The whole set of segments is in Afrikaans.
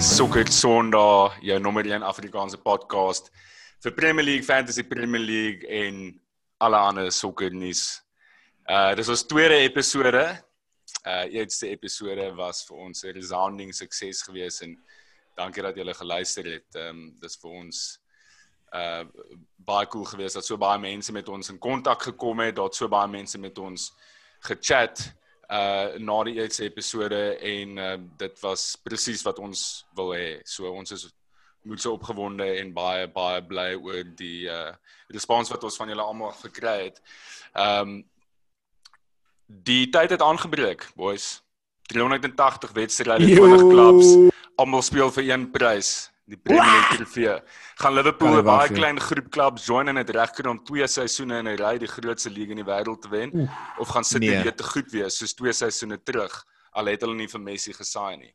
Sokker Sondag, jou nommer 1 Afrikaanse podcast vir Premier League, Fantasy Premier League en alle ander sokkernuus. Uh dis ons tweede episode. Uh eerste episode was vir ons 'n resounding sukses geweest en dankie dat julle geluister het. Ehm um, dis vir ons uh baie cool geweest dat so baie mense met ons in kontak gekom het, dat so baie mense met ons gechat uh na die eerste episode en uh, dit was presies wat ons wil hê. So ons is moet so opgewonde en baie baie bly oor die uh respons wat ons van julle almal gekry het. Um die tyd het aangebreek, boys. 380 wedstryde, 20 klubs, almal speel vir een prys die Premier League trofee. Gaan Liverpool 'n baie klein groep klubs join en dit regkry om twee seisoene in 'n ry die grootste liga in die wêreld te wen Oef, of gaan City nee. weer te goed wees soos twee seisoene terug al het hulle nie vir Messi gesaai nie.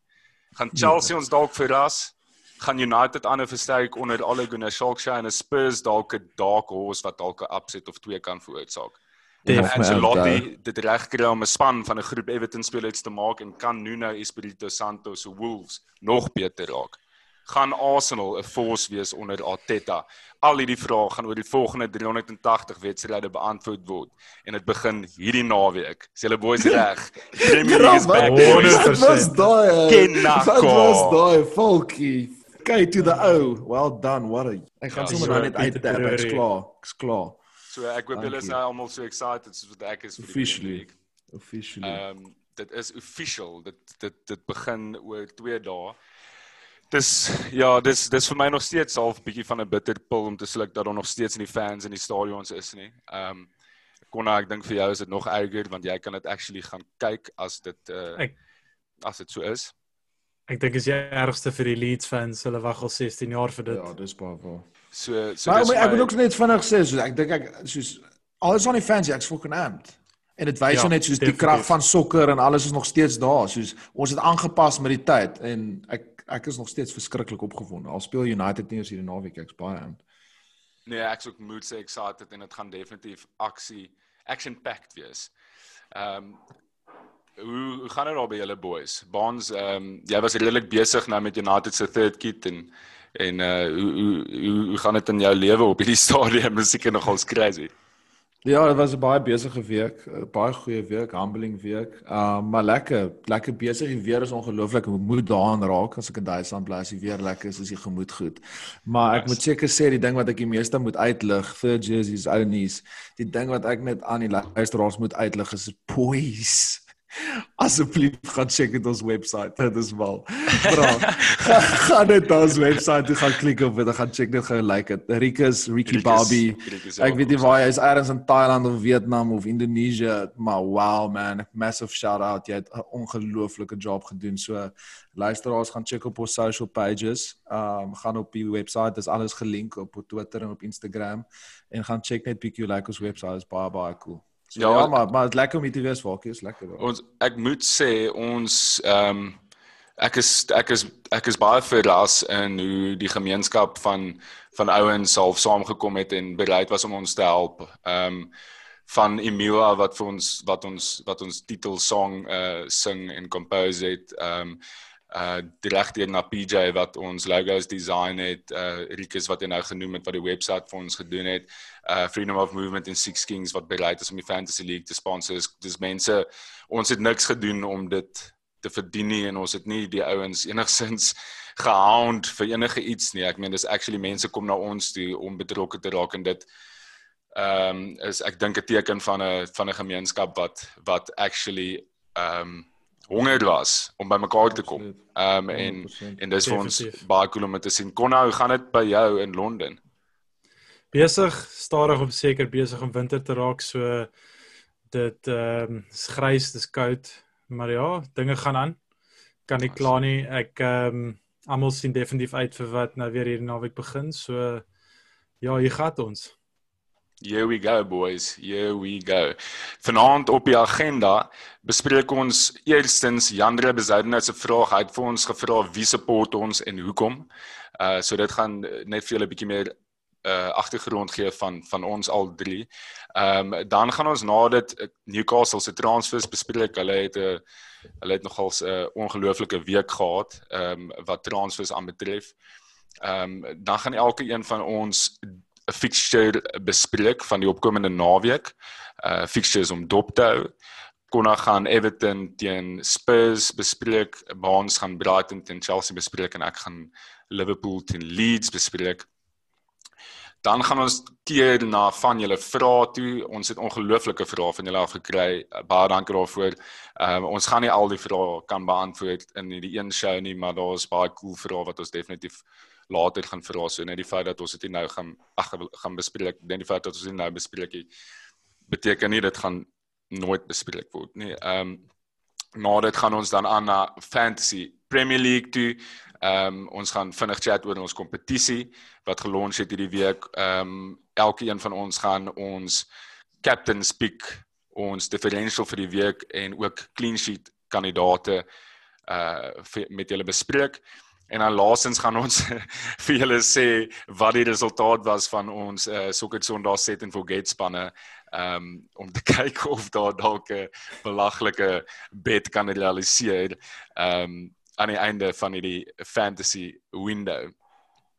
Gaan Chelsea nee. ons dalk verras? Gaan United ander versterk onder Ole Gunnar Solskjaer en Spurs dalk 'n dark horse wat dalk 'n upset of twee kan veroorsaak? En Ancelotti dit regkry om 'n span van 'n groep Everton spelers te maak en kan Nuno Espirito Santo se Wolves nog beter raak gaan Arsenal 'n force wees onder Arteta? Al hierdie vrae gaan oor die volgende 380 wedstryde beantwoord word en dit begin hierdie naweek. Is julle boys reg? Premier League is back. Wat was daai? Wat was daai folkie? Okay to the O. Well done. What a Ek gaan ja, sommer dan net uit daar. Ek's klaar. Ek's klaar. So ek hoop julle is nou almal so excited soos wat ek is vir die Officially. Officially. Ehm um, dit is official. Dit dit dit begin oor 2 dae dis ja, dis dis vir my nog steeds half bietjie van 'n bitter pil om te sluk dat daar nog steeds nie fans in die stadions is nie. Ehm um, Konna, ek dink vir jou is dit nog erger want jy kan dit actually gaan kyk as dit uh ek, as dit so is. Ek dink is jy ergste vir die Leeds fans, hulle wag al 16 jaar vir dit. Ja, dis baie waar. So so maar, dis maar, ek moet ook net vinnig sê, so ek dink ek soos alles aan die fans, ek's fucking amped. En dit wys ja, net soos definitief. die krag van sokker en alles is nog steeds daar. Soos ons het aangepas met die tyd en ek ek is nog steeds verskriklik opgewonde. Al speel United nie eens hierdie naweek ek's baie aan. Nee, ek's ook mood say excited en dit gaan definitief aksie action packed wees. Ehm um, hoe, hoe gaan dit daar by julle boys? Bonds ehm um, jy was redelik besig nou met United se third kit en en uh hoe hoe hoe, hoe gaan dit in jou lewe op hierdie stadium? Musiek is nogal crazy. Ja, dit was 'n baie besige week, 'n baie goeie week, humbling week. Uh maar lekker, lekker besig. Die weer is ongelooflik. Ek moet daaraan raak as ek in Duitsland bly. As die weer lekker is, is die gemoed goed. Maar ek yes. moet seker sê die ding wat ek die meeste moet uitlig vir jerseys ounies, die ding wat ek net aan die luisteraars moet uitlig is poise. Asseblief gaan check dit ons webwerf. Dit is wel. Bra. gaan net ons webwerf toe gaan klik op dit. Gaan check dit gou like dit. Rikus, Ricky Bobby. Ek weet nie waar hy is, eers in Thailand of Vietnam of Indonesië, maar wow man, massive shout out. Jy het 'n ongelooflike job gedoen. So luisteraars gaan check op ons social pages. Um gaan op die webwerf. Dit is alles gelink op Twitter en op Instagram en gaan check net bietjie like ons webwerf. Is baie baie cool. So, ja, ja, maar maar dit lekker om dit te wees waar ek is lekker. Daar. Ons ek moet sê ons ehm um, ek is ek is ek is baie verras in hoe die gemeenskap van van ouens half saamgekom het en bereid was om ons te help. Ehm um, van Emila wat vir ons wat ons wat ons titelsong uh sing en compose het. Ehm um, uh direk hier na PJ wat ons logos design het, uh Rikus wat hy nou genoem het wat die webwerf vir ons gedoen het, uh Freedom of Movement en Six Kings wat bereid is om die Fantasy League te sponsor. Dis mense ons het niks gedoen om dit te verdien nie en ons het nie die ouens enigsins gehound vir enige iets nie. Ek meen dis actually mense kom na ons toe om betrokke te raak en dit ehm um, is ek dink 'n teken van 'n van 'n gemeenskap wat wat actually ehm um, honger was om by mekaar te kom. Ehm um, en 100%. en dis vir ons baie cool om te sien. Konna, hoe gaan dit by jou in Londen? Besig, stadig op seker besig om winter te raak. So dit ehm um, is grys, dis koud, maar ja, dinge gaan aan. Kan nie kla nie. Ek ehm um, almal sien definitief uit vir wat nou weer hierdie naweek begin. So ja, hier gaan ons. Here we go boys. Here we go. Vanaand op die agenda bespreek ons eerstens Jandre Besoudenhout se vraag. Hy het vir ons gevra wie support ons en hoekom. Uh so dit gaan net vir julle 'n bietjie meer uh agtergrond gee van van ons al drie. Ehm um, dan gaan ons na dit Newcastle se transfers bespreek. Hulle het 'n uh, hulle het nogal 'n uh, ongelooflike week gehad ehm um, wat transfers aanbetref. Ehm um, dan gaan elke een van ons fixture bespreek van die opkomende naweek. Uh fixtures om dop te hou. Konna gaan Everton teen Spurs bespreek, Baans gaan Brighton teen Chelsea bespreek en ek gaan Liverpool teen Leeds bespreek. Dan gaan ons keer na van julle vrae toe. Ons het ongelooflike vrae van julle af gekry. Baie dankie daarvoor. Ehm um, ons gaan nie al die vrae kan beantwoord in hierdie een show nie, maar daar's baie cool vrae wat ons definitief later gaan vra. So net die feit dat ons dit nou gaan ag gaan bespreek, net die feit dat ons dit nou bespreek, beteken nie dit gaan nooit bespreek word nie. Ehm um, na dit gaan ons dan aan na Fantasy Premier League toe. Ehm um, ons gaan vinnig chat oor ons kompetisie wat gelons het hierdie week. Ehm um, elkeen van ons gaan ons captain speak ons differential vir die week en ook clean sheet kandidate uh met julle bespreek. En dan laasens gaan ons vir julle sê wat die resultaat was van ons uh Soccer Sondag set and forget spanne um om te kyk of daar dalk 'n belaglike bet kan realiseer um aan die einde van hierdie fantasy window.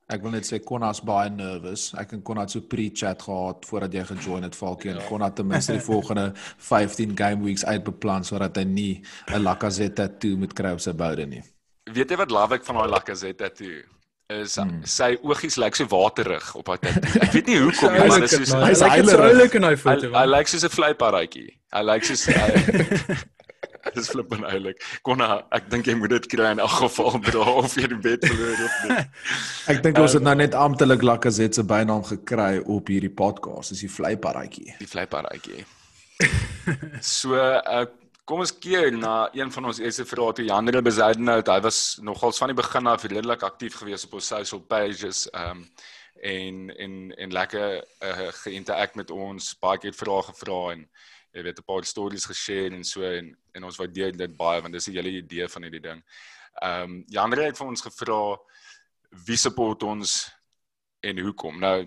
Ek wil net sê Konna's baie nervous. Ek en Konna het so pre-chat gehad voordat jy gejoin het Falkie en ja. Konna ten minste die volgende 15 game weeks uitbeplan sodat hy nie 'n Lacazette tattoo moet kry op sy boude nie. Weet jy wat love ek van daai Lacazette tattoo? is hmm. sy oogies lyk so waterig op haar tattoo. Ek weet nie hoekom nie, maar dit is so hy's heilig in daai foto. Hy lyk soos 'n vleiparadjie. Hy lyk soos Dit is flippend eilik. Konna, ek dink jy moet dit kry in elk geval of jy die bed verloor of nie. ek dink ons het nou net amptelik Lacazette se bynaam gekry op hierdie podcast, is die vleiparadjie. Die vleiparadjie. so, uh, kom ons keer na een van ons eerste vrae toe Jandre Bezuidenhout. Hy was nogals van die begin af redelik aktief geweest op ons social pages. Ehm um, en en en lekker uh, geïnterak met ons, baie keer vrae gevra en jy weet 'n paar stories geshare en so en en ons waardeer dit baie want dis 'n hele idee van hierdie ding. Ehm um, Jandre het vir ons gevra wie support ons en hoekom. Nou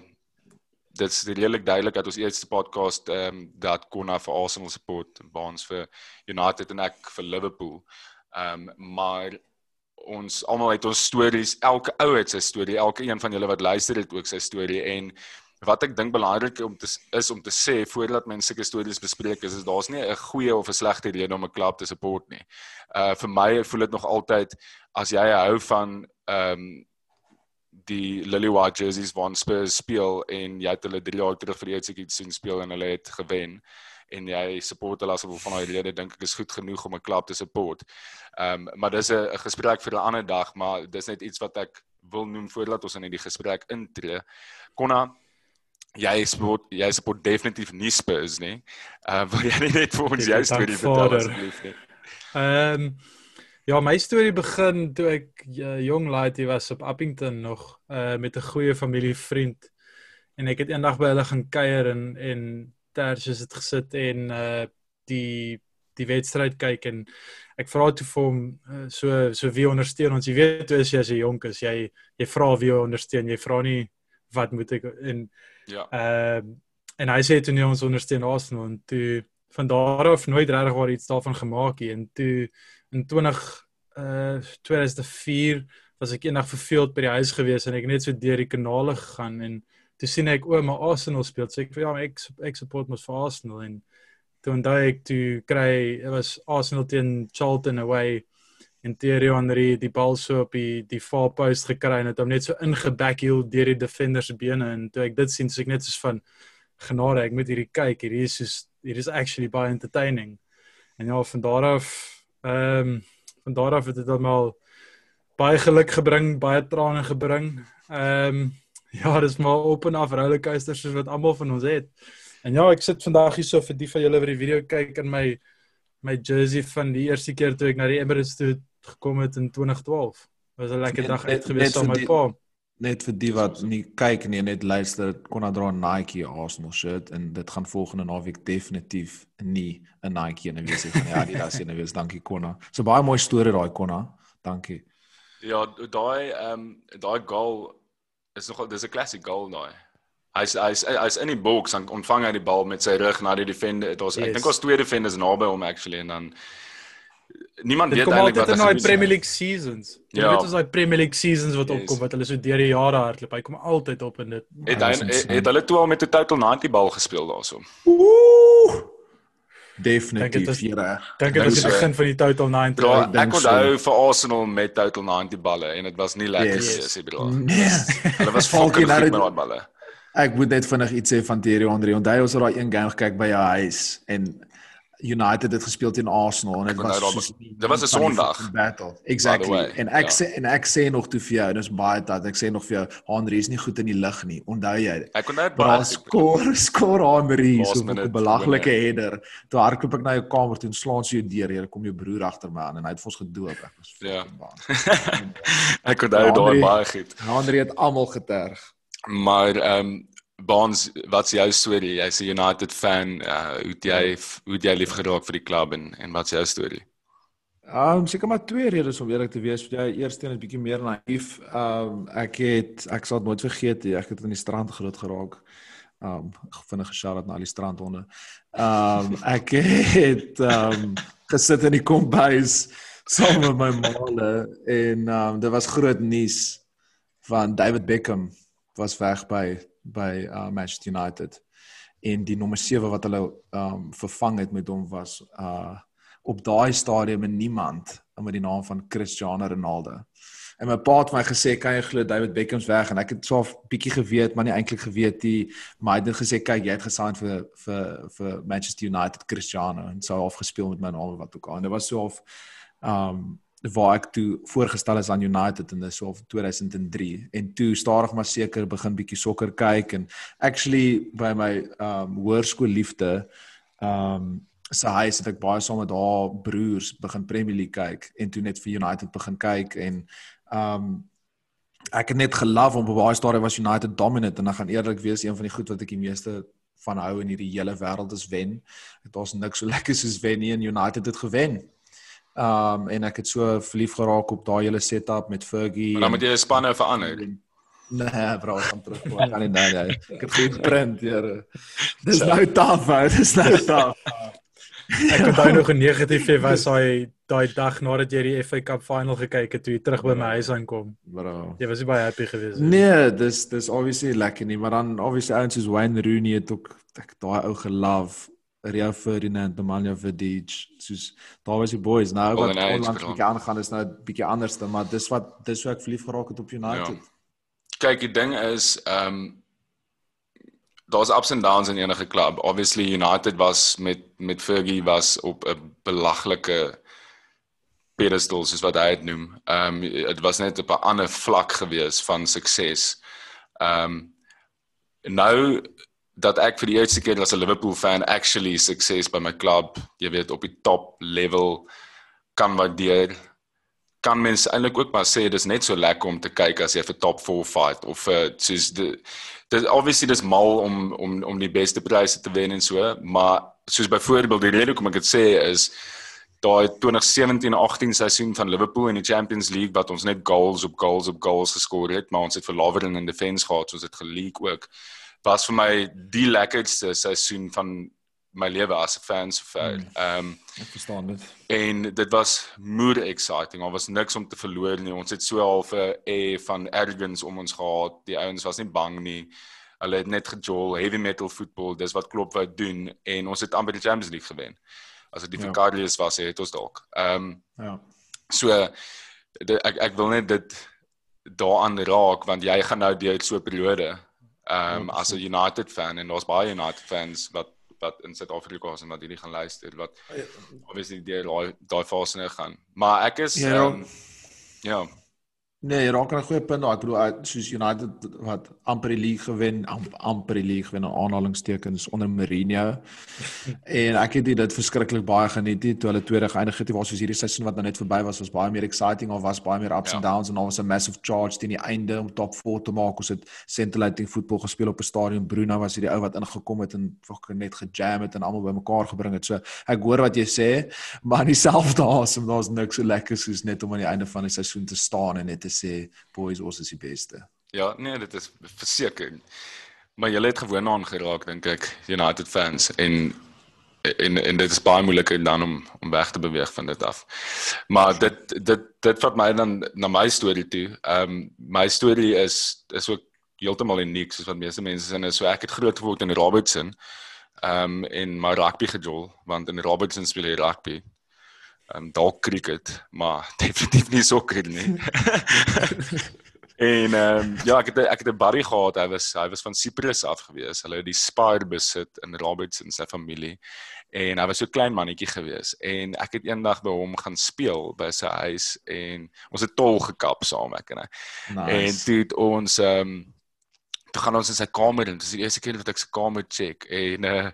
dit is redelik duidelik dat ons eerste podcast ehm um, dat Konna vir Arsenal support, Baans vir United en ek vir Liverpool. Ehm um, maar ons almal het ons stories, elke ou het sy storie, elke een van julle wat luister het ook sy storie en wat ek dink belangrik om te is om te sê voordat mense sulke stories bespreek is, is daar's nie 'n goeie of 'n slegte rede om 'n klub te support nie. Uh vir my voel dit nog altyd as jy hou van ehm um, die Lily White jerseys van Spurs speel en jy het hulle 3 jaar terug vir die uitsekie sien speel en hulle het gewen en jy support hulle asof van daai rede dink ek is goed genoeg om 'n klub te support. Ehm um, maar dis 'n gesprek vir 'n ander dag, maar dis net iets wat ek wil noem voordat ons in die gesprek intree. Konna jy support jy support definitief nie Spurs nie. Ehm uh, wil jy net vir ons jou storie vertel asseblief nie? Ehm um, Ja, my storie begin toe ek uh, jong laaitie was op Appington nog uh, met 'n goeie familievriend. En ek het eendag by hulle gaan kuier en en tersies het gesit en uh, die die wedstryd kyk en ek vra toe vir hom uh, so so wie ondersteun ons? Jy weet toe as jy as 'n jonk is jy jy vra wie ondersteun jy vra nie wat moet ek en ja. uh, en hy sê toe nee ons ondersteun Arsenal. En toe van daar af nooit regtig waar iets daarvan gemaak nie. En toe in 20 uh 2004 was ek eendag verveeld by die huis gewees en ek net so deur die kanale gegaan en toe sien ek o, my Arsenal speel. So ek ja, ek ek support mos vir Arsenal. En toe onthou ek toe kry dit was Arsenal teen Charlton away en Thierry Henry die bal so op die die far post gekry en het hom net so ingeback heel deur die defender se bene. En toe ek dit sien so ek net soos van genade ek moet hierdie kyk. Hierdie is soos hier is actually by entertaining. En ja van daar af Ehm um, van daar af het dit almal baie geluk gebring, baie trane gebring. Ehm um, ja, dis maar op en af rollercoasters soos wat almal van ons het. En ja, ek sit vandag hier so vir die van julle wat die video kyk in my my jersey van die eerste keer toe ek na die Emirates toe gekom het in 2012. Was 'n lekker dag uit gewees saam met my pa net vir die wat nie kyk nie net luister kon dra 'n Nike Arsenal shirt en dit gaan volgende naweek definitief nie 'n Nike en wees nie. Ja die daas en wees? Dankie Konna so baie mooi storie daai Konna dankie. Ja daai ehm um, daai goal is nogal dis 'n classic goal daai. Hy's hy's hy's in die boks dan ontvang hy die bal met sy rug na die defender. Was yes. ek dink ons twee defenders naby hom actually en dan niemand Dit weet kom eintlik wat in hy gedoen Premier. League seasons. Jy Ja. weet ons daai Premier League seasons wat Yes. opkom wat hulle so deur die jare hardloop. Hy kom altyd op in dit. Het hy het, insane. het hulle toe al met 'n total 90 bal gespeel daarso. Ooh. Definitief reg. Dink dit was die so. begin van die total 90. Ja, ek dink ek onthou vir Arsenal met total 90 balle en dit was nie lekker Yes. gewees nie, bedoel. Nee. Hulle was fucking nou goed dit- met daai balle. Ek moet net vinnig iets sê van Thierry Henry. Onthou ons het daai een game gekyk by jou huis en United het gespeel teen Arsenal en dit was soos dit was 'n Sondag, battle. Exactly. way, En ek ja. sê en ek sê nog toe vir jou, dis baie dat ek sê nog vir jou, Henry is nie goed in die lig nie. Onthou jy? Ek kon net Maar baie skoor skoor Henry so 'n belaglike header. Toe hardloop ek na jou kamer toe en slaan so jou deur. Jy kom jou broer agter my aan en hy het vir ons gedoop. Ek was Ja. fucking bang. Ek onthou Ja, daai André- baie goed. Henry het almal geterg. Maar ehm um, Baans, wat's jou storie? Jy's 'n United fan. Uh, hoe het jy hoe het jy lief geraak vir die klub en en wat's jou storie? Ehm um, seker maar twee redes om eerlik te wees. Jou eerste een is bietjie meer naïef. Ehm um, ek het ek sal dit nooit vergeet nie. Ek het aan die strand groot geraak. Ehm um, vinnige shout-out na al die strandhonde. Ehm um, ek het ehm um, gesit in die kombuis saam met my maale en ehm um, dit was groot nuus van David Beckham was weg by by uh, Manchester United en die nommer 7 wat hulle um, vervang het met hom was uh op daai stadium en niemand met die naam van Cristiano Ronaldo. En my pa het my gesê kan jy glo David Beckham's weg en ek het 'n bietjie geweet maar nie eintlik geweet nie maar hy het net gesê kyk jy het gesign vir vir vir Manchester United Cristiano en sou afgespeel met my naam wat ook al. En dit was so of um waar ek toe voorgestel is aan United in dis so of 2003 en toe stadig maar seker begin bietjie sokker kyk en actually by my um hoërskool liefde um sy huis het ek baie saam met haar broers begin Premier League kyk en toe net vir United begin kyk en um ek het net gelove om op baie stadium was United dominant en dan gaan eerlik wees een van die goed wat ek die meeste van hou in hierdie hele wêreld is wen. Was niks so lekker soos wen nie en United het gewen. Um en ek het so verlief geraak op daai hele setup met Fergie. Maar dan moet en- jy 'n spanne verander. Nee, bro, gaan terug. Ek kan nie nou nie. Ek het geen print, Here. Dis nou taaf, ou. Dis nou taaf. Ek onthou nog 'n negatief jy was daai daai dag nadat jy die FA Cup final gekyk het toe jy terug by my huis aankom. Bro. Jy was nie baie happy geweest nie. Nee, dis dis obviously lekker nie, maar dan obviously ouens soos Wayne Rooney het ook ek daai ou gelove. Rio Ferdinand, Nemanja Vidic, soos daar was die boys. Nou wat onlangs bietjie aangaan is nou bietjie anderste, maar dis wat dis hoe ek verlief geraak het op United. Kyk, die ding is ehm um, daar's ups and downs in enige klub. Obviously United was met met Fergie was op 'n belaglike pedestal soos wat hy dit noem. Ehm um, dit was net op 'n ander vlak gewees van sukses. Ehm um, nou dat ek vir die eerste keer as 'n Liverpool fan actually sukses by my klub, jy weet op die top level kan waardeer kan mense eintlik ook maar sê dis net so lekker om te kyk as jy vir top 4 fight of vir soos dit obviously dis mal om om om die beste pryse te wen en so, maar soos byvoorbeeld die rede hoekom ek dit sê is daai 2017-18 seisoen van Liverpool in die Champions League wat ons net goals op goals op goals geskor het, maar ons het verlawering in defense gehad, soos dit geleek ook. Was vir my die lekkerste seisoen van my lewe as 'n fan sover. Mm. Ehm um, Ek verstaan dit. en dit was moer exciting. Daar was niks om te verloor nie. Ons het so half 'n air van arrogance om ons gehad. Die ouens was nie bang nie. Hulle het net gejol, heavy metal football, dis wat Klopp wou doen en ons het amper die Champions League gewen. As dit die Ja. vir Cardinals was, het ons dalk. Ehm um, Ja. so dit, ek ek wil net dit daaraan raak want jy gaan nou deur so 'n periode ehm um, Ja, as 'n United fan en daar's baie United fans wat wat in Suid-Afrika is en wat hierdie gaan luister wat obviously deur daai daai fase nou gaan. Maar ek is Ja, ja. um, ja, Nee, jy raak aan 'n goeie punt daar. Ek bedoel uit- soos United wat amper die league gewen, amp, amper die league gewen in aanhalingstekens onder Mourinho. en ek het dit verskriklik baie geniet nie, toe hulle tweede geëindig het. Dit was soos hierdie seisoen wat nou net verby was, was baie meer exciting. Daar was baie meer ups Ja. and downs en daar was 'n massive charge teen die einde om top 4 te maak. Ons het scintillating voetbal gespeel op 'n stadion. Bruno was hierdie ou wat ingekom het en fucking net gejam het en almal bymekaar gebring het. So ek hoor wat jy sê, maar in dieselfde asem daar's niks so lekker soos net om aan die einde van die seisoen te staan en net te sê boys ons is die beste. ja, nee, dit is verseker. Maar julle het gewoon aan geraak dink ek United fans en en en dit is baie moeiliker dan om om weg te beweeg van dit af. Maar dit dit dit vat my dan na my storie toe. Ehm um, my storie is is ook heeltemal uniek soos wat meeste mense sê. So ek het groot geword in Robertson. Ehm um, en my rugby gejol want in Robertson speel jy rugby. Ehm um, dalk cricket, maar definitief nie sokker nie. En ehm um, ja, ek het ek het 'n buddy gehad. Hy was hy was van Cyprus af gewees. Hulle het die Spire besit in Robertson se familie. En hy was so klein mannetjie gewees en ek het eendag by hom gaan speel by sy huis en ons het tol gekap saam ek en hy. Nice. En toe het ons ehm um, toe gaan ons in sy kamer en dis die eerste keer wat ek sy kamer check en uh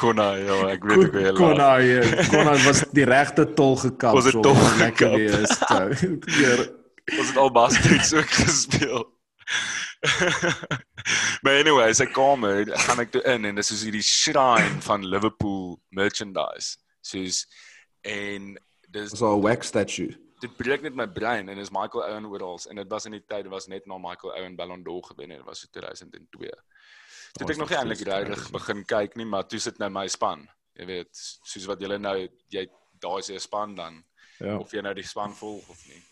Konna ja, ek weet ek wel. Konna ja, Konna was die regte tol gekap so lekker wees. Ja. Ons het al basketbal so gespeel. maar anyway, sy kamer, gaan ek toe in en dis soos hierdie shrine van Liverpool merchandise. Soos en dis so 'n wax statue. Dit breek net my brein en is Michael Owen oral en dit was in die tyd was net na Michael Owen Ballon d'Or gewen het, dit was so 2002. Dit ek nog nie eintlik regtig begin kyk nie, maar toe sit nou my span. Jy weet, soos wat julle nou jy daai se span dan ja. of jy nou die span volg of nie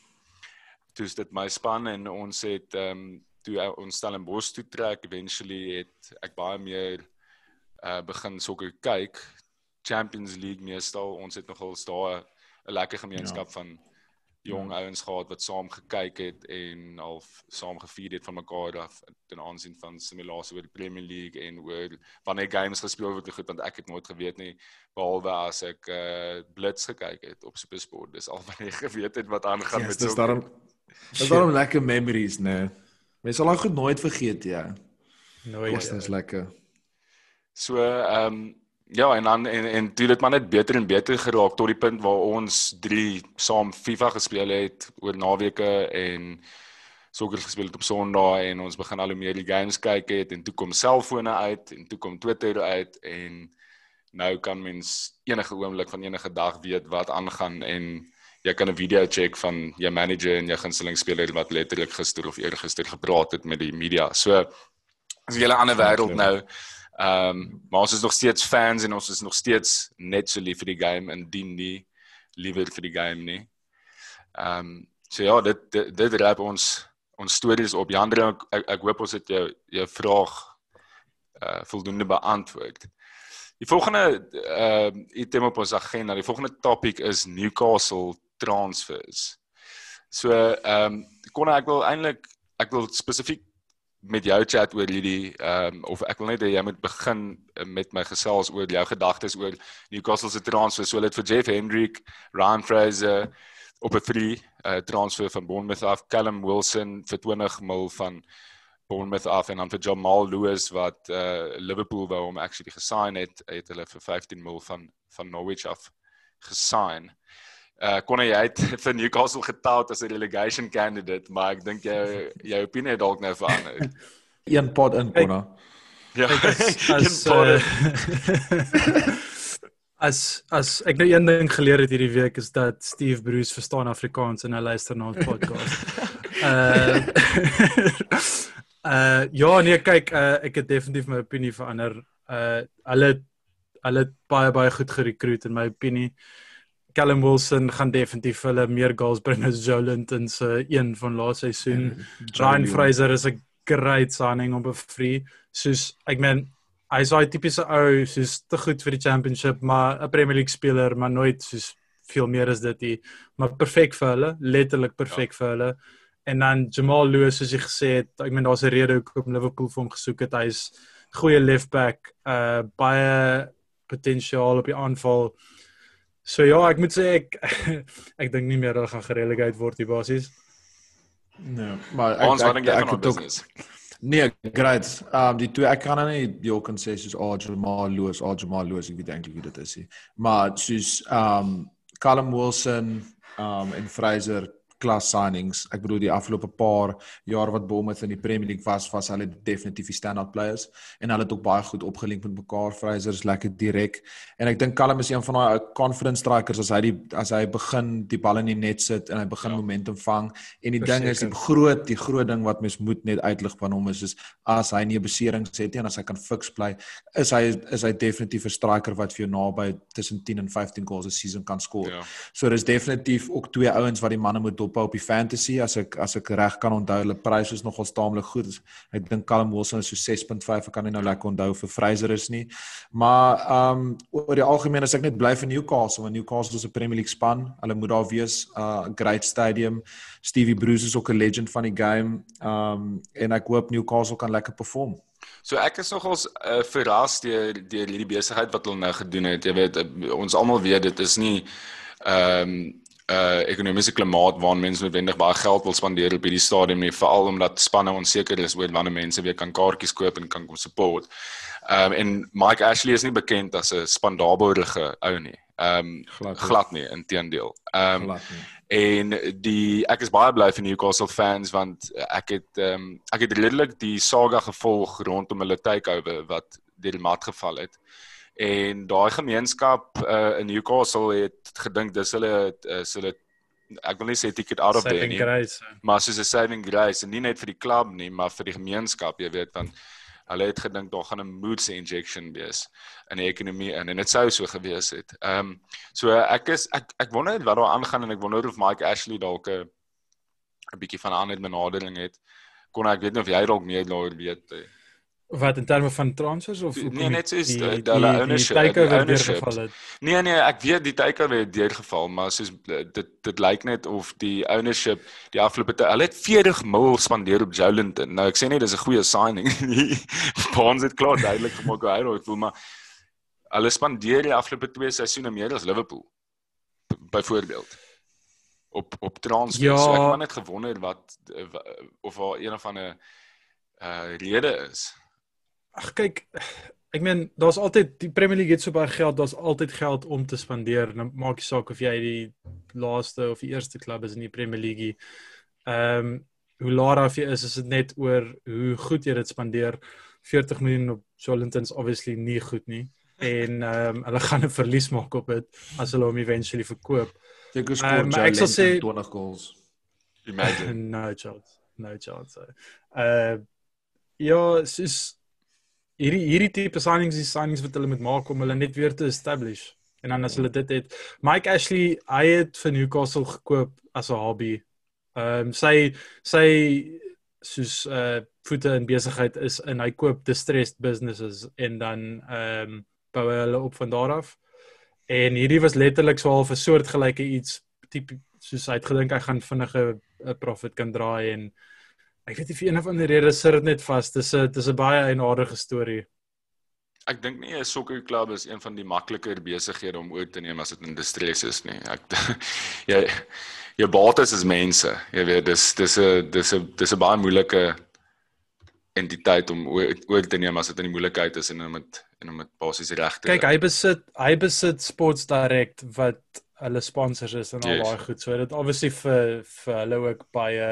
toe is dit my span en ons het ehm um, toe ons Stellenbosch toe trek eventually het ek baie meer uh begin sokker kyk Champions League meestal ons het nogal daar 'n lekker gemeenskap ja. van jong ja. ouens gehad wat saam gekyk het en half saam gevier het van mekaar af ten aansien van simulasie oor die Premier League en oor wanneer games gespeel word goed want ek het nooit geweet nie behalwe as ek uh blits gekyk het op SuperSport dis al wanneer ek geweet het wat aangaan yes, met so Dit was 'n lekker memories, né? Nee. Mens sal dit nooit vergeet, ja. Nooit. Dit was lekker. So, ehm um, ja, en dan en en dit het maar net beter en beter geraak tot die punt waar ons 3 saam FIFA gespeel het oor naweke en sokker gespeel het op Sondag en ons begin al hoe meer die games kyk het en toe kom selfone uit en toe kom Twitter uit en nou kan mens enige oomblik van enige dag weet wat aangaan en jy kan 'n video check van jou manager en jou gunsteling speler wat letterlik gister of eergister gepraat het met die media. So is 'n hele ander wêreld nou. Ehm um, maar ons is nog steeds fans en ons is nog steeds net so lief vir die game en dien nie liewer vir die game nie. Ehm um, so ja, dit dit, dit raap ons ons stories op. Jandre ek, ek, hoop ons het jou jou vraag uh voldoende beantwoord. Die volgende ehm uh, item op ons agenda, die volgende topik is Newcastle transfers. So ehm um, kon ek wil eintlik ek wil spesifiek met jou chat oor hierdie ehm um, of ek wil net hê jy moet begin uh, met my gesels oor jou gedagtes oor Newcastle se transfer. So hulle het vir Jeff Hendrick, Ryan Fraser op 'n free uh, transfer van Bournemouth af, Callum Wilson vir 20 mil van Bournemouth af en dan vir Jamal Lewis wat uh, Liverpool wou hom actually gesign het, het hulle vir 15 mil van van Norwich af gesign uh kon hy uit vir Newcastle getout as 'n relegation candidate, maar ek dink jou jou opinie dalk nou verander. Een pot in Konna. Ja. As uh, as as ek nou een ding geleer het hierdie week is dat Steve Bruce verstaan Afrikaans en hy luister na ons podcast. uh uh ja nee kyk uh, ek het definitief my opinie verander. Uh hulle hulle baie baie goed gerekruut in my opinie. Callum Wilson gaan definitief hulle meer goals bring as Jolent in se een van laaste seisoen. Ryan Fraser is 'n great signing op 'n free. Soos ek meen hy's daai tipiese ou soos te goed vir die championship, maar 'n Premier League speler, maar nooit soos veel meer as dit nie. Maar perfek vir hulle, letterlik perfek ja. vir hulle. En dan Jamal Lewis soos jy gesê het, ek meen daar's 'n rede hoekom Liverpool vir hom gesoek het. Hy's goeie left back, uh baie potensiaal op die aanval. So ja, ek moet sê ek ek dink nie meer hulle gaan gerelegate word die basies. Nee, maar ek ons dink jy van ons business? Nee, great. Um die twee ek kan nou nie jou kan sê soos oh, Jamal Lewis, oh, Jamal Lewis, ek weet eintlik wie dit is nie. Maar soos um Callum Wilson um en Fraser klas signings. Ek bedoel die afgelope paar jaar wat Bournemouth in die Premier League was, was hulle definitief die standout players en hulle het ook baie goed opgelink met mekaar. Fraser is lekker direk en ek dink Callum is een van daai confidence strikers as hy die as hy begin die bal in die net sit en hy begin ja. momentum vang en die Verseker. ding is die groot die groot ding wat mens moet net uitlig van hom is is as hy nie 'n besering het nie en as hy kan fiks bly, is hy is hy definitief 'n striker wat vir jou naby tussen 10 en 15 goals 'n season kan skoor. Ja. So dis definitief ook twee ouens wat die manne moet dophou op die fantasy as ek as ek reg kan onthou, hulle pryse is nogal taamlik goed. Ek dink Callum Wilson is so 6.5, ek kan nie nou lekker onthou vir Fraser is nie. Maar ehm um, oor die algemeen as ek net bly vir Newcastle, want Newcastle is 'n Premier League span. Hulle moet daar wees, 'n uh, great stadium. Stevie Bruce is ook 'n legend van die game. Ehm um, en ek hoop Newcastle kan lekker perform. So ek is nogals uh, verras deur deur hierdie besigheid wat hulle nou gedoen het. Jy weet uh, ons almal weet dit is nie ehm um, uh ekonomiese klimaat waarin mense noodwendig baie geld wil spandeer op hierdie stadium nie, veral omdat spanne onseker is oor wanneer mense weer kan kaartjies koop en kan kom support. Ehm um, en Mike Ashley is nie bekend as 'n spandabelrige ou nie. Ehm um, glad, glad nie, inteendeel. Ehm um, en die ek is baie bly vir Newcastle fans want ek het ehm um, ek het redelik die saga gevolg rondom hulle takeover wat deur die mat geval het. En daai gemeenskap uh, in Newcastle het gedink dis hulle is hulle ek wil nie sê ticket out of there nie. Maar soos 'n saving grace en nie net vir die klub nie, maar vir die gemeenskap, jy weet, want hulle het gedink daar gaan 'n mood injection wees in die ekonomie in en dit sou so gewees het. Ehm um, so ek is ek ek wonder wat daar aangaan en ek wonder of Mike Ashley dalk 'n 'n bietjie van 'n ander benadering het. Kon ek weet nie of jy dalk meer daaroor weet nie. Wat in terme van transfers of Nee, net soos die hulle ownership. Die deurgeval het. Nee nee, ek weet die takeover het deurgeval, maar soos dit dit lyk net of die ownership die afgelope hulle het 40 mil spandeer op Jolinton. Nou ek sê nie dis 'n goeie signing nie. Bonds het klaar duidelik gemaak hoe hy raak voel, maar hulle spandeer die afgelope twee seisoene meer as Liverpool. Byvoorbeeld op op transfers. Ja. So ek het net gewonder wat of daar een of ander uh rede is. Ag kyk, ek meen daar's altyd die Premier League het so baie geld, daar's altyd geld om te spandeer. Nou maak nie saak of jy die laaste of die eerste klub is in die Premier League. Ehm um, hoe laat af jy is, is dit net oor hoe goed jy dit spandeer. 40 miljoen op Jolinton's obviously nie goed nie. En ehm um, hulle gaan 'n verlies maak op dit as hulle hom eventually verkoop. Kan skoor um, ek sal sê 20 goals. Imagine. no chance. No chance. Uh ja, soos hierdie hierdie tipe signings is signings wat hulle moet maak om hulle net weer te establish. En dan as hulle dit het, Mike Ashley, hy het vir Newcastle gekoop as 'n hobby. Ehm um, sy sy soos uh voete in besigheid is en hy koop distressed businesses en dan ehm um, bou hulle op van daar af. En hierdie was letterlik so half 'n soortgelyke iets tipe soos hy het gedink hy gaan vinnige 'n profit kan draai en Ek weet nie vir een of ander rede sit dit net vas. Dis 'n dis 'n baie eienaardige storie. Ek dink nie 'n sokkerklub is een van die makliker besighede om oor te neem as dit in distress is nie. Ek jy jou bates is mense. Jy weet dis dis 'n dis 'n dis 'n baie moeilike entiteit om oor te neem as dit in die moeilikheid is en om dit en om dit basies reg te Kyk, hy besit hy besit Sports Direct wat hulle sponsors is en al daai goed. So dit obviously vir vir hulle ook baie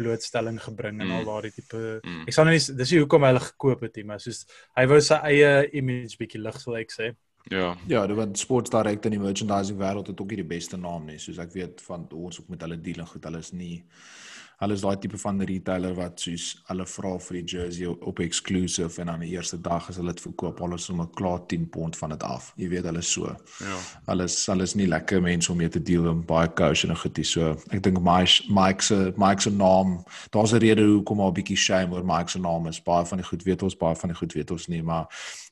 blootstelling gebring en mm. al daardie tipe mm. ek sal nou nie dis nie hoekom hy hulle gekoop het nie maar soos hy wou sy eie image bietjie lig sal ek sê ja ja die wat sports direk in die merchandising wêreld het ook nie die beste naam nie soos ek weet van ons ook met hulle deel en goed hulle is nie Hulle is daai tipe van retailer wat soos hulle vra vir die jersey op exclusive en aan die eerste dag as hulle dit verkoop, hulle sommer klaar 10 pond van dit af. Jy weet hulle so. Ja. Hulle is hulle is nie lekker mense om mee te deel met baie caution en goedie so. Ek dink Mike Mike se Mike se naam, daar's 'n rede hoekom al 'n bietjie shame oor Mike se naam is. Baie van die goed weet ons, baie van die goed weet ons nie, maar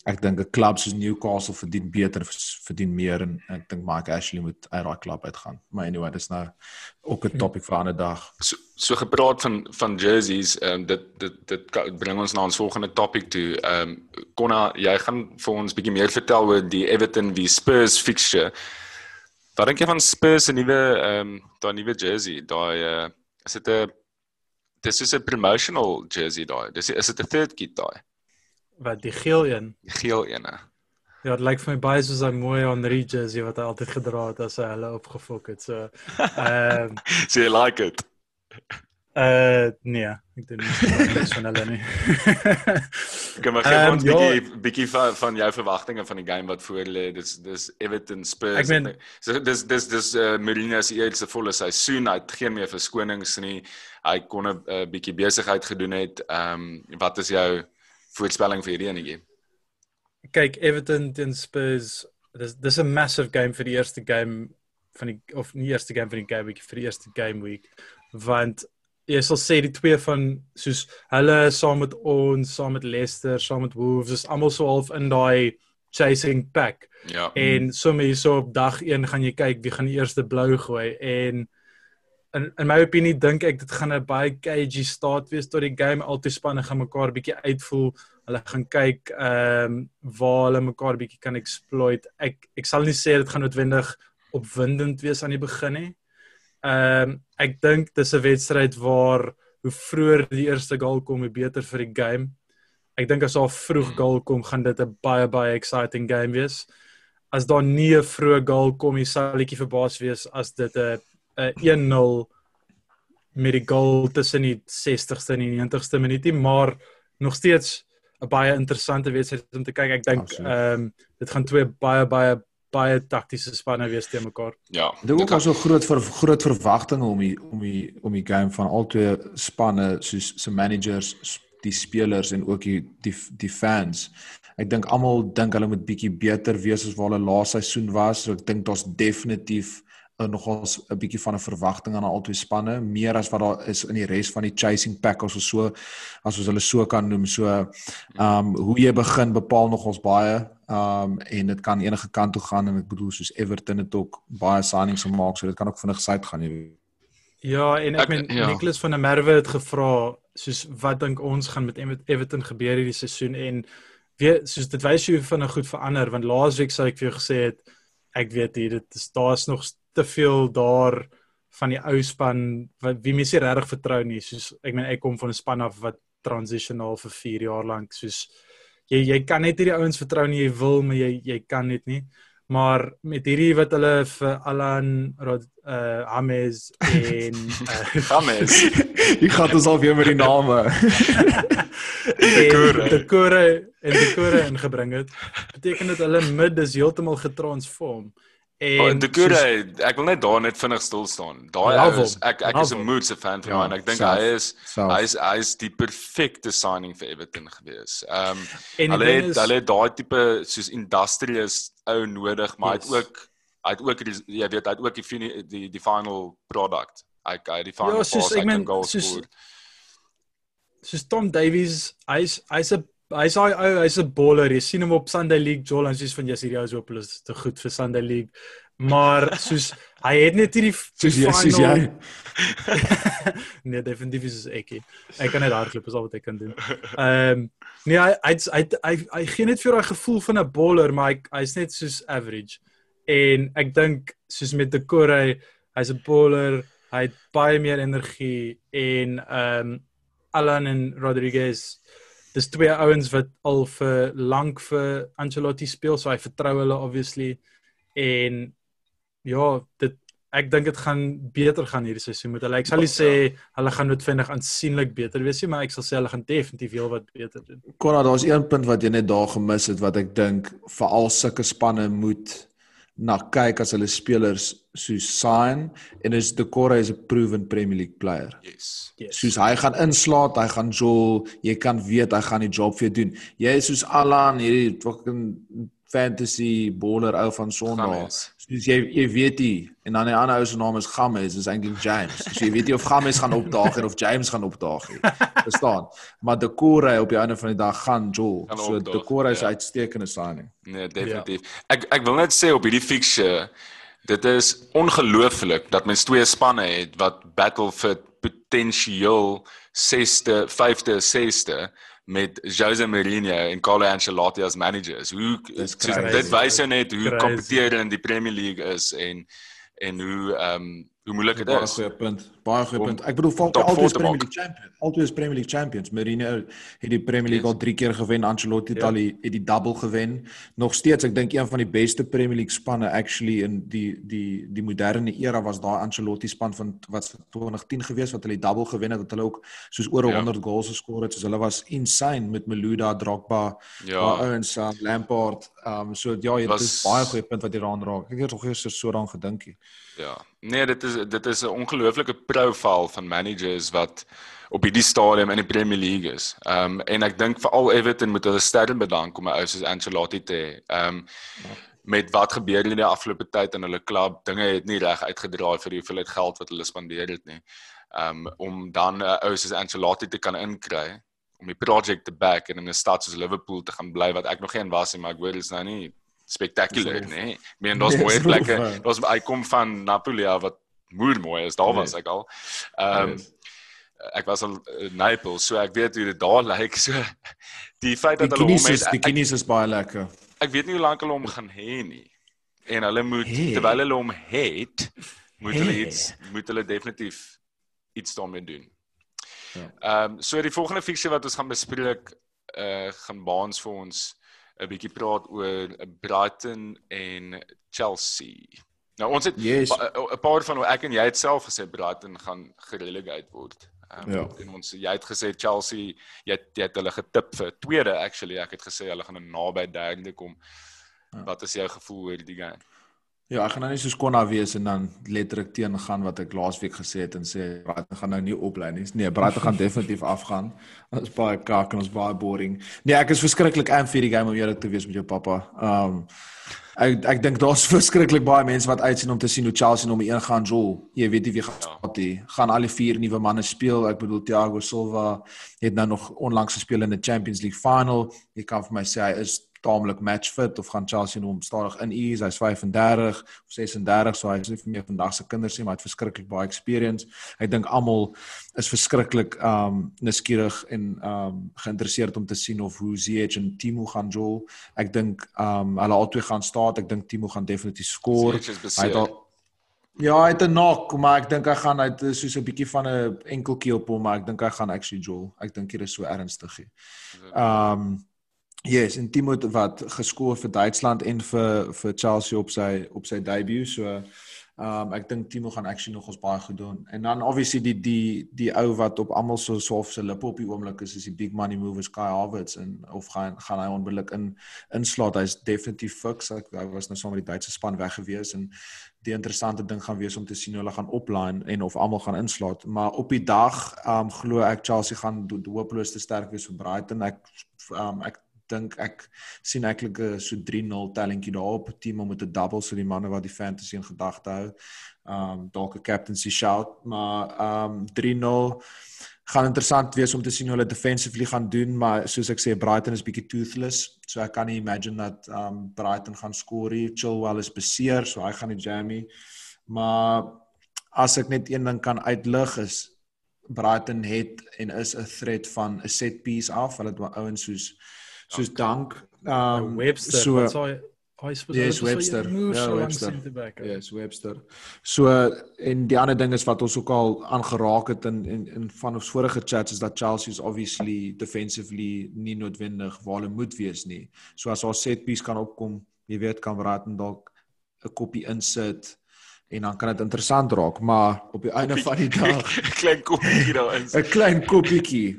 ek dink 'n klub soos Newcastle verdien beter, verdien meer en ek dink Mike Ashley moet uit daai klub uitgaan. Maar anyway, dis nou ook 'n topic vir 'n ander dag. So, so gepraat van van jerseys, ehm um, dit dit dit bring ons na ons volgende topic toe. Ehm um, Konna, jy gaan vir ons bietjie meer vertel oor die Everton v Spurs fixture. Wat dink jy van Spurs se nuwe ehm um, daai nuwe jersey? Daai uh, is dit 'n dis is 'n promotional jersey daai. Dis is dit 'n third kit daai? Wat die geel een? Die geel een. Ja, dit lyk vir my baie soos 'n mooi Henri jersey wat hy altyd gedra het as hy hulle opgefok het. So ehm um, so you like it. Uh nee, ek dink nie van hulle nie. Kom maar gee ons 'n bietjie bietjie van van jou verwagtinge van die game wat voor lê. Dis dis Everton Spurs. Ek meen so dis dis dis uh, Mourinho se eerste volle seisoen. Hy het geen meer verskonings nie. Hy kon 'n uh, bietjie besigheid gedoen het. Ehm um, wat is jou voorspelling vir hierdie enetjie? Kyk, Everton teen Spurs. Dis dis 'n massive game vir die eerste game van die of nie eerste game van die game week vir die eerste game week want jy sal sê die twee van soos hulle saam met ons, saam met Leicester, saam met Wolves, is almal so half in daai chasing pack. Ja. En sommer hierso op dag 1 gaan jy kyk wie gaan die eerste blou gooi en in in my opinie dink ek dit gaan 'n baie cagey staat wees tot die game altyd spanne gaan mekaar bietjie uitvoel. Hulle gaan kyk ehm um, waar hulle mekaar bietjie kan exploit. Ek ek sal nie sê dit gaan noodwendig opwindend wees aan die begin nie. Ehm um, ek dink dis 'n wedstryd waar hoe vroeër die eerste goal kom, hoe beter vir die game. Ek dink as daar vroeg goal kom, gaan dit 'n baie baie exciting game wees. As daar nie 'n vroeë goal kom, jy sal netjie verbaas wees as dit 'n 'n 1-0 met die goal tussen die 60ste en die 90ste minuutie, maar nog steeds 'n baie interessante wedstryd om te kyk. Ek dink ehm um, dit gaan twee baie baie baie taktiese spanne wees te mekaar. Ja. Dit ook al so groot vir groot verwagtinge om die om die om die game van albei spanne soos se managers, die spelers en ook die die die fans. Ek dink almal dink hulle moet bietjie beter wees as wat hulle laaste seisoen was. So ek dink daar's definitief nogals 'n bietjie van 'n verwagting aan albei spanne, meer as wat daar is in die res van die chasing pack of so as ons hulle so kan noem. So ehm um, hoe jy begin bepaal nogals baie Um en dit kan enige kant toe gaan en ek bedoel soos Everton het ook baie signings gemaak, so dit kan ook vinnig syd gaan jy. Ja, en ek, ek meen ja. Nicholas van der Merwe het gevra soos wat dink ons gaan met Everton gebeur hierdie seisoen en weet soos dit wys jy van 'n goed verander want laasweek sê ek vir jou gesê het ek weet hier dit is daar's nog te veel daar van die ou span wat wie mense regtig vertrou nie. Soos ek meen ek kom van 'n span af wat transitional vir 4 jaar lank soos jy jy kan net hierdie ouens vertrou nie jy wil maar jy jy kan net nie. Maar met hierdie wat hulle vir Alan Rod uh Hames en uh, Hames jy gaan dit al weer met die name. Die kore en die kore ingebring het beteken dit hulle mid is heeltemal getransform En oh, die goeie ek wil net daar net vinnig stil staan. Daai is ek ek is 'n mood se fan van ja, hom en ek dink hy is self. hy is hy is die perfekte signing vir Everton gewees. Ehm um, hulle het is, hulle het daai tipe soos industrious ou nodig, maar yes. hy het ook hy het ook jy weet hy het ook die die die final product. Hy hy die final ja, soos, ek meen, soos, soos Tom Davies, hy's hy's 'n hy's hy ou hy's 'n baller. Jy sien hom op Sunday League Joel en sies van hierdie ou is hopeloos te goed vir Sunday League. Maar soos hy het net hierdie soos jy soos jy nee definitief is ek. Ek kan net hardloop is al wat ek kan doen. Ehm um, nee hy hy hy hy, hy gee net vir daai gevoel van 'n baller maar hy hy's net soos average. En ek dink soos met De Corre hy's 'n baller. Hy het baie meer energie en ehm um, Alan en Rodriguez dis twee ouens wat al vir lank vir Ancelotti speel, so hy vertrou hulle obviously en ja, dit ek dink dit gaan beter gaan hierdie seisoen met hulle. Ek sal nie sê hulle gaan noodwendig aansienlik beter wees nie, maar ek sal sê hulle gaan definitief heel wat beter doen. Konrad, daar's een punt wat jy net daar gemis het wat ek dink veral sulke spanne moet na kyk as hulle spelers so sign en is De Corre is 'n proven Premier League player. Yes. yes. Soos hy gaan inslaat, hy gaan jol, jy kan weet hy gaan die job vir jou doen. Jy is soos Alan hierdie fucking fantasy bowler ou van Sondag. Soos jy jy weet jy en dan die ander ou se naam is Games, is eintlik James. So jy weet jy of Games gaan opdaag of James gaan opdaag nie. Verstaan? Maar De Corre op die einde van die dag gaan jol. So De Corre is ja. uitstekende signing. Nee, definitief. Ja. Ek ek wil net sê op hierdie fixture dit is ongelooflik dat mens twee spanne het wat battle vir potensieel 6ste, 5de, 6ste met Jose Mourinho en Carlo Ancelotti as managers. Hoe dit wys jou net hoe kompetitief in die Premier League is en en hoe ehm um, hoe moeilik dit is. Baie goeie punt. Baie goeie punt. Ek bedoel Falke top altyd Premier. League champion. Altyd is Premier League champions. Mourinho het die Premier League Yes. al 3 keer gewen, Ancelotti het Ja. al die het die double gewen. Nog steeds, ek dink een van die beste Premier League spanne actually in die die die moderne era was daai Ancelotti span van wat vir 2010 gewees wat hulle die double gewen het, dat hulle ook soos oor Ja. 100 goals geskor het. Soos hulle was insane met Meluda, Drogba, Ja. ouens, um, Lampard. Um so ja, dit Was- is baie goeie punt wat jy daaraan raak. Ek het nog eers so daaraan gedink. Ja. Nee, dit is dit is 'n ongelooflike profiel van managers wat op hierdie stadium in die Premier League is. Ehm um, en ek dink veral Everton moet hulle sterk bedank om 'n ou soos Ancelotti te hê. Ehm um, met wat gebeur in die afgelope tyd in hulle klub, dinge het nie reg uitgedraai vir die hoeveelheid geld wat hulle spandeer het nie. Ehm um, om dan 'n ou soos Ancelotti te kan inkry om die project te back en in 'n stad soos Liverpool te gaan bly wat ek nog geen was nie, maar ek hoor dit is nou nie spectacular rof. nie. Ek meen daar's Nee, mooi plekke. Daar's hy kom van Napoli af wat moer mooi is. Daar was Yes. ek al. Ehm um, Yes. ek was al in Naples, so ek weet hoe dit daar lyk. So die feit Die dat hulle hom het die ek, kinies is baie lekker. ek weet nie hoe lank hulle hom gaan hê nie. En hulle moet Hê? terwyl hulle hom het, moet hulle Hê? iets moet hulle definitief iets daarmee doen. Ja. Ehm um, so die volgende fiksie wat ons gaan bespreek uh gaan baans vir ons 'n bietjie praat oor Brighton en Chelsea. Nou ons het Yes. pa- 'n 'n paar van ek en jy het self gesê Brighton gaan gerelegate word. Um, Ja. En ons jy het gesê Chelsea, jy het, jy het hulle getip vir tweede actually. Ek het gesê hulle gaan naby derde kom. Ja. Wat is jou gevoel oor die game? Ja, ek gaan nou nie soos Konna wees en dan letterlik teen gaan wat ek laasweek gesê het en sê Brighton gaan nou nie oplei nie. Nee, Brighton gaan definitief afgaan. Ons is baie kak en ons baie boring. Nee, ek is verskriklik aan vir die game om eerlik te wees met jou pappa. Um ek ek dink daar's verskriklik baie mense wat uitsien om te sien hoe Chelsea nommer 1 gaan jol. Jy weet nie wie gaan Ja. spot nie. Gaan al die vier nuwe manne speel. Ek bedoel Thiago Silva het nou nog onlangs gespeel in 'n Champions League final. Jy kan vir my sê hy is taamlik match fit of gaan Chelsea hom stadig in ease. Hy's 35 of 36, so hy is nie vir meer vandag se kinders nie, maar hy het verskriklik baie experience. Ek dink almal is verskriklik um nuuskierig en um geïnteresseerd om te sien of hoe Ziyech en Timo gaan jol. Ek dink um hulle albei gaan staan. Ek dink Timo gaan definitief is Hy het al Ja, hy het 'n knock, maar ek dink hy gaan uit soos 'n bietjie van 'n enkeltjie op hom, maar ek dink hy gaan actually jol. Ek dink dit is so ernstig. Um yes, en Timo wat geskoor vir Duitsland en vir vir Chelsea op sy op sy debut. So um ek dink Timo gaan actually nog ons baie goed doen. En dan obviously die die die ou wat op almal so so of se lippe op die oomblik is is die big money mover Sky Havertz en of gaan gaan hy onmiddellik in inslaat. Hy's definitief fix. Ek, hy was nou saam met die Duitse span weg gewees en die interessante ding gaan wees om te sien hoe hulle gaan opline en of almal gaan inslaat. Maar op die dag um glo ek Chelsea gaan hopeloos te sterk wees vir Brighton. Ek um ek dink ek sien eintlik 'n so 3-0 tellingkie daarop. Team met 'n double so die manne wat die fantasy in gedagte hou. Um dalk 'n captaincy shout, maar um 3-0 gaan interessant wees om te sien hoe hulle defensively gaan doen, maar soos ek sê Brighton is bietjie toothless, so ek kan nie imagine dat um Brighton gaan skoor nie. Chilwell is beseer, so hy gaan nie jammy. Maar as ek net een ding kan uitlig is Brighton het en is 'n threat van 'n set piece af. Hulle het ouens soos soos Dank, um Webster, so is Yes, Webster. Ja, Webster. Webster. Yes, Webster. So en die ander ding is wat ons ook al aangeraak het in in in van ons vorige chats is dat Chelsea is obviously defensively nie noodwendig waar hulle moet wees nie. So as haar set piece kan opkom, jy weet kan Brighton dalk 'n koppie insit en dan kan dit interessant raak, maar op die einde van die dag klein koppietjie daarin. 'n klein koppietjie.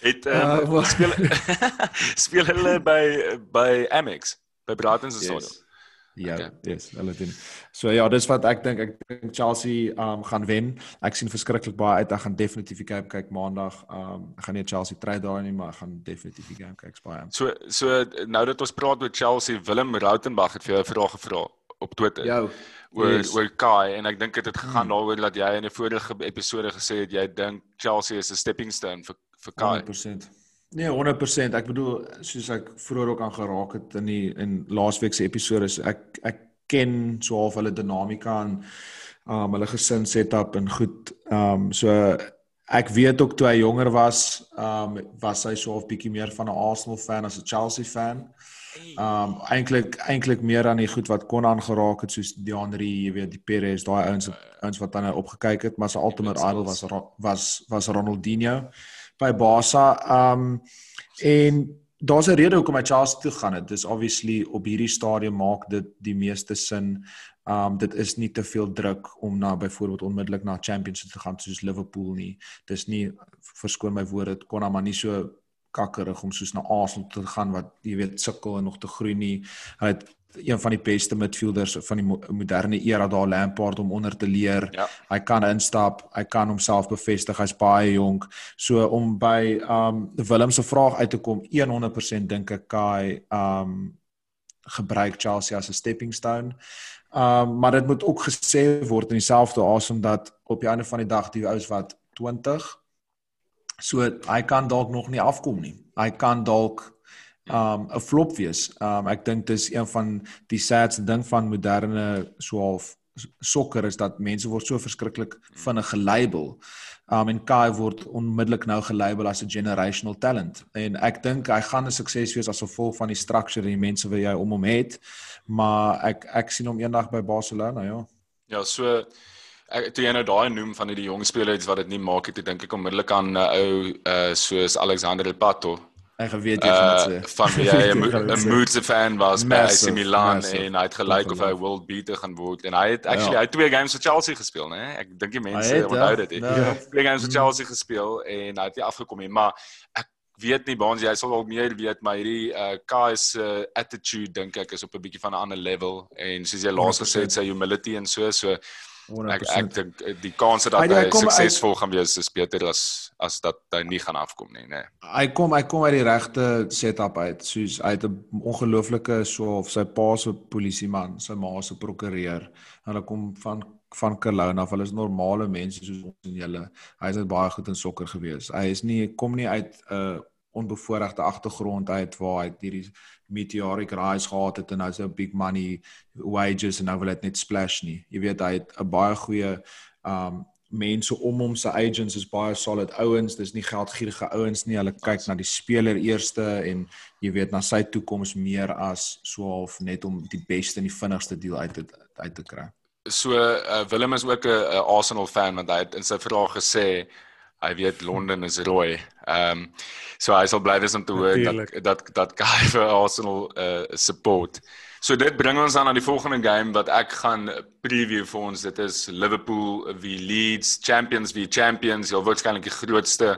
Het Uh, um, wat- speel speel hulle by by Amex by Brighton se stadion. Ja, Okay. yes, hulle doen. So ja, dis wat ek dink. Ek dink Chelsea um gaan wen. Ek sien verskriklik baie uit. Ek gaan definitief die game kyk maandag. Um ek gaan nie Chelsea trade daai nie, maar ek gaan definitief die game kyk baie. So so nou dat ons praat oor Chelsea, Willem Rautenbach het vir jou 'n vraag gevra op Twitter Jou. oor yes. oor Kai en ek dink dit het gegaan Hmm. daaroor dat jy in 'n vorige episode gesê het jy dink Chelsea is 'n stepping stone vir vir Kai. 100%. Nee, 100%. Ek bedoel soos ek vroeër ook aan geraak het in die in laasweek se episode, is ek ek ken so half hulle dinamika en um hulle gesin setup en goed. Um so ek weet ook toe hy jonger was, ehm um, was hy so 'n bietjie meer van 'n Arsenal fan as 'n Chelsea fan. Ehm um, eintlik eintlik meer aan die goed wat kon aangeraak het soos die ander, jy weet, die Perez, daai ouens ouens wat dan opgekyk het, maar sy ultimate idol was was was Ronaldinho by Barca. Um, en daar's 'n rede hoekom hy Chelsea toe gaan het. Dis obviously op hierdie stadium maak dit die meeste sin. Um dit is nie te veel druk om na byvoorbeeld onmiddellik na Championship te gaan soos Liverpool nie. Dis nie verskoon my woorde, dit kon maar nie so kakkerig om soos na Arsenal te gaan wat jy weet sukkel en nog te groei nie. Hy het een van die beste midfielders van die moderne era daar Lampard om onder te leer. Ja. Hy kan instap, hy kan homself bevestig as baie jonk. So om by um Willem se vraag uit te kom, 100% dink ek Kai um gebruik Chelsea as 'n stepping stone. Um maar dit moet ook gesê word in dieselfde asem dat op die einde van die dag die ouens wat 20 so hy kan dalk nog nie afkom nie. Hy kan dalk um 'n flop wees. Um ek dink dis een van die sadste ding van moderne swaalf sokker is dat mense word so verskriklik vinnig gelabel. Um en Kai word onmiddellik nou gelabel as 'n generational talent. En ek dink hy gaan 'n sukses wees as gevolg van die structure en die mense wat jy om hom het maar ek ek sien hom eendag by Barcelona ja. Ja, so ek toe jy nou daai noem van die jong spelers wat dit nie maak het, dink ek onmiddellik aan 'n uh, ou uh, soos Alexander Pato. Ek geweet jy gaan dit sê. Van wie hy 'n Moodse fan was by AC Milan massive, en hy het gelyk of hy world beater gaan word en hy het actually ja. hy het twee games vir Chelsea gespeel, né? Ek dink die mense onthou dit. Ja. ja. Twee games vir Chelsea gespeel en hy het nie afgekom nie, maar ek weet nie baans jy sal al meer weet maar hierdie uh Kai se uh, attitude dink ek is op 'n bietjie van 'n ander level en soos jy laas gesê het sy humility en so so 100%. ek ek dink uh, die kans dat hy, hy suksesvol gaan wees is beter as as dat hy nie gaan afkom nie nê nee. hy kom hy kom uit die regte setup uit. Soos hy het 'n ongelooflike so of sy pa se polisieman sy ma se prokureur. Hulle kom van van Kelowna af. Hulle is normale mense soos ons en julle. Hy is baie goed in sokker gewees. Hy is nie kom nie uit 'n uh, onbevoorregte agtergrond uit waar hy hierdie meteoric rise gehad het en nou so big money wages en nou wil dit net splash nie. Jy weet hy het 'n baie goeie um mense om hom se agents is baie solid ouens. Dis nie geldgierige ouens nie. Hulle kyk na die speler eerste en jy weet na sy toekoms meer as so half net om die beste en die vinnigste deal uit te uit te kry. So uh, Willem is ook 'n Arsenal fan want hy het in sy vraag gesê hy weet Londen is rooi. Ehm um, so hy sal bly wees om te hoor dat dat dat Kai vir Arsenal uh support. So dit bring ons dan aan die volgende game wat ek gaan preview vir ons. Dit is Liverpool wie Leeds Champions wie Champions. Jy waarskynlik die grootste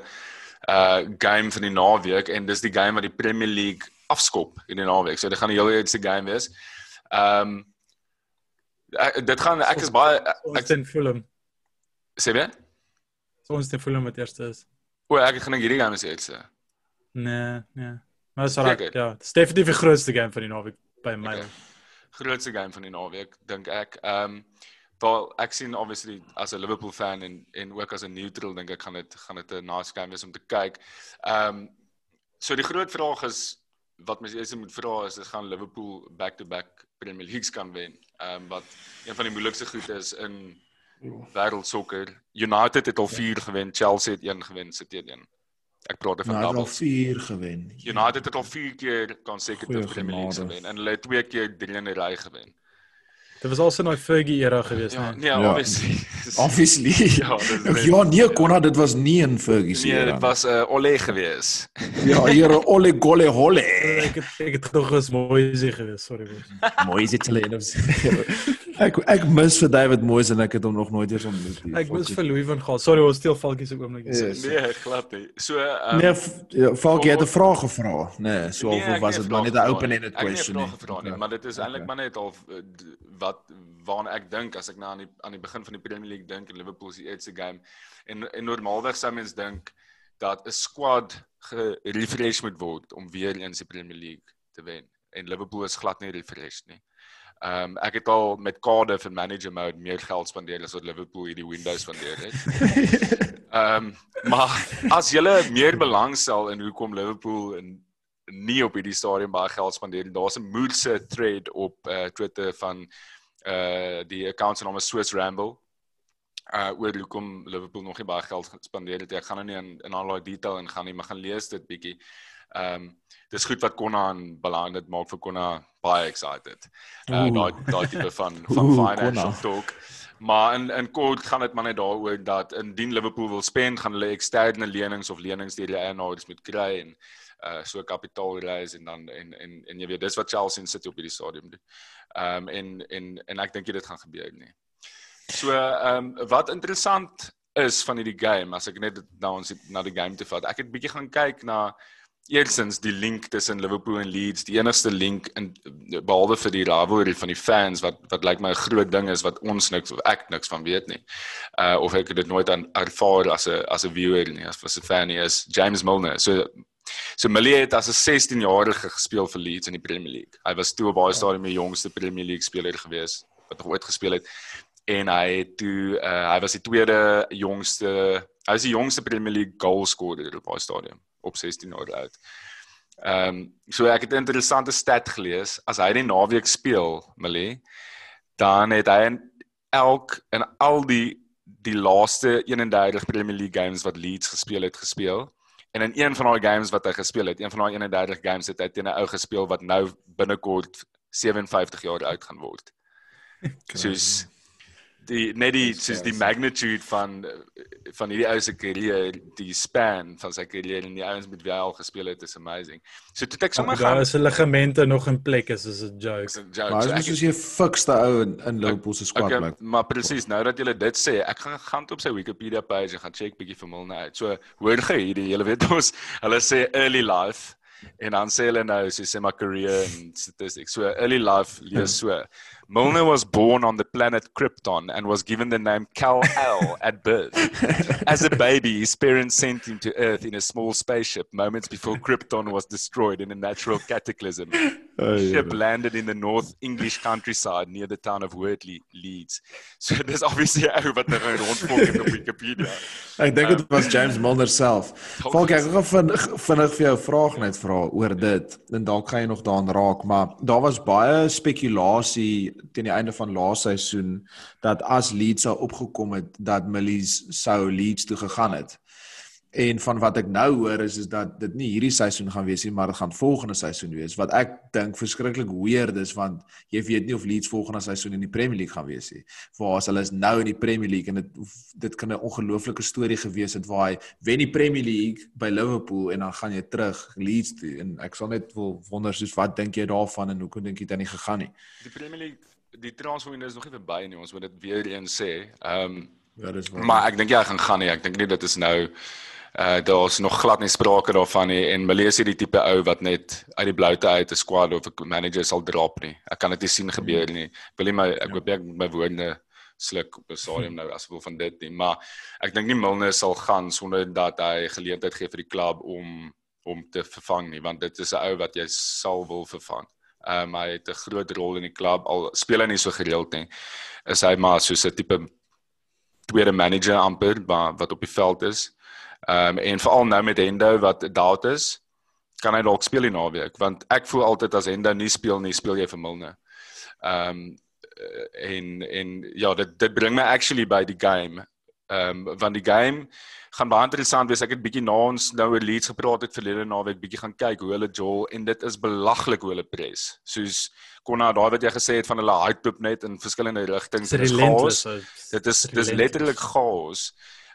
uh game van die naweek en dis die game wat die Premier League afskop in die naweek. So dit gaan die hele eerste game wees. Ehm um, dit gaan ek is baie ek sien film. Sê jy? Ons het Fulham wat eerste is. O, ek het gedink hierdie game is eerste. Nee, nee. Maar dis reg. Ja, dis definitief die grootste game van die naweek by my. Okay. Grootste game van die naweek dink ek. Ehm um, wel ek sien obviously as 'n Liverpool fan en en ook as 'n neutral dink ek gaan dit gaan dit 'n nice game wees om te kyk. Ehm um, so die groot vraag is wat mens eers moet vra is, is gaan Liverpool back to back Premier Leagues kan wen? Ehm um, wat een van die moeilikste goed is in wêreld sokker. United het al 4 gewen, Chelsea het 1 gewen, City het 1. Ek praat van double. United het al 4 gewen. United het al 4 keer consecutive Premier League gewen en hulle het 2 keer 3 in 'n ry gewen. Dit was also 'n Fergie era geweest, ja, nee. Ja, nee, obviously. obviously. ja, dis Ja, nee, Konna, dit was nie in Fergie se nee, era. Nee, dit was 'n uh, Ole geweest. ja, hier Ole Gole Holle. ek het ek het nog eens mooi se geweest, sorry bro. mooi se te leen of ek ek mis vir David Moyes en ek het hom nog nooit eens ontmoet nie. Ek mis vir Louis van Gaal. Sorry, ons steel Falkie se oomblik. Yes. Nee, glad nie. So um, Nee, ja, Falkie het 'n vraag gevra, nê. Nee, so nee, of was dit maar net 'n open-ended question nie? Ek het 'n vraag gevra nie, maar dit is eintlik maar net al eh, wat waarna ek dink as ek nou aan die aan die begin van die Premier League dink en Liverpool se eerste game en en normaalweg sou mens dink dat 'n squad gerefresh moet word om weer eens die Premier League te wen en Liverpool is glad nie refresh nie. Ehm um, ek het al met Cardiff en manager mode meer geld spandeer as wat Liverpool hierdie Windows spandeer het. Ehm um, maar as jy meer belangstel in hoekom Liverpool en nie op hierdie stadium baie geld spandeer nie. Daar's 'n moedse thread op uh, Twitter van uh die account se naam is Swiss Ramble. uh oor hoekom Liverpool nog nie baie geld gespandeer het. Ek gaan nou nie in in al daai detail ingaan nie, maar gaan lees dit bietjie. Ehm um, dis goed wat Konna aan belang dit maak vir Konna baie excited. Uh daai daai tipe van van Oeh, financial Konna. talk. Maar in in kort gaan dit maar net daaroor dat indien Liverpool wil spend, gaan hulle eksterne lenings of lenings deur die eienaars moet kry en uh so kapitaal raise en dan en en en jy weet dis wat Chelsea en City op hierdie stadium doen. Ehm um, en en en ek dink dit gaan gebeur nie. So ehm um, wat interessant is van hierdie game as ek net nou ons na die game te vat. Ek het bietjie gaan kyk na eersins die link tussen Liverpool en Leeds, die enigste link in behalwe vir die rivalry van die fans wat wat lyk my 'n groot ding is wat ons niks of ek niks van weet nie. Uh of ek het dit nooit aan ervaar as 'n as 'n viewer nie, as 'n fan nie is James Milner. So So Millie het as 'n 16-jarige gespeel vir Leeds in die Premier League. Hy was toe op baie stadium die jongste Premier League speler gewees wat nog ooit gespeel het. En hy het toe uh, hy was die tweede jongste hy was die jongste Premier League goalscorer op baie stadium op 16 jaar oud. Ehm um, so ek het 'n interessante stat gelees as hy die naweek speel, Millie, dan het hy in elk in al die die laaste 31 Premier League games wat Leeds gespeel het gespeel. En in een van daai games wat hy gespeel het, een van daai 31 games het hy teen 'n ou gespeel wat nou binnekort 57 jaar oud gaan word. Soos die net die soos die magnitude van van hierdie ou se carrière, die span van sy carrière en die ouens met wie hy al gespeel het is amazing. So toe ek sommer Daar gaan is se ligamente nog in plek is is 'n joke. is 'n joke. Maar So is soos jy fikste ou in, in Liverpool se squad Okay, blyk. maar presies, nou dat jy dit sê, ek gaan gaan op sy Wikipedia page en gaan check bietjie vir Milner uit. So hoor jy hierdie hele weet ons, hulle sê early life en dan sê hulle nou so sê maar career en statistics. So early life lees so. Milner was born on the planet Krypton and was given the name Kal-El at birth. As a baby, his parents sent him to Earth in a small spaceship moments before Krypton was destroyed in a natural cataclysm. Oh, The ship landed in the North English countryside near the town of Wortley, Leeds. So dis obviously ou wat nou rondvolk het op Wikipedia. Ek dink dit was James Milner self. Falk ek gaan vinnig vinnig vir jou 'n vraag net vra oor dit en dalk gaan jy nog daaraan raak, maar daar was baie spekulasie teen die einde van laaste seisoen dat as Leeds sou opgekom het dat Millies sou Leeds toe gegaan het. En van wat ek nou hoor is is dat dit nie hierdie seisoen gaan wees nie, maar dit gaan volgende seisoen wees wat ek dink verskriklik weird is want jy weet nie of Leeds volgende seisoen in die Premier League gaan wees nie. Waar as hulle is nou in die Premier League en dit dit kan 'n ongelooflike storie gewees het waar hy wen die Premier League by Liverpool en dan gaan jy terug Leeds toe en ek sal net wil wonder soos wat dink jy daarvan en hoekom dink jy dit nie gegaan nie? Die Premier League, die transferwindow is nog nie verby nie, ons moet dit weer eens sê. Ehm um, Ja, dis waar. maar ek dink jy gaan gaan nie. Ek dink nie dit is nou uh daar's nog glad nie sprake daarvan nie en Malaysia die tipe ou wat net uit die bloute uit 'n squad of 'n manager sal drop nie. Ek kan dit nie sien gebeur nie. Ek wil nie my ek hoop ek my woorde sluk op 'n stadium nou as gevolg van dit nie, maar ek dink nie Milner sal gaan sonder dat hy geleentheid gee vir die klub om om te vervang nie, want dit is 'n ou wat jy sal wil vervang. Ehm um, hy het 'n groot rol in die klub al speel hy nie so gereeld nie. Is hy maar soos 'n tipe tweede manager amper maar wat op die veld is. Ehm um, en veral nou met Hendo wat dout is, kan hy dalk speel die naweek want ek voel altyd as Hendo nie speel nie, speel jy vir Milner. Ehm um, en en ja, dit dit bring my actually by die game. Ehm um, want die game gaan baie interessant wees. Ek het bietjie na ons nou oor Leeds gepraat het verlede naweek bietjie gaan kyk hoe hulle Joel en dit is belaglik hoe hulle press. Soos Konna daai wat jy gesê het van hulle hype net in verskillende rigtings. Dit is chaos. Dit is dis letterlik chaos.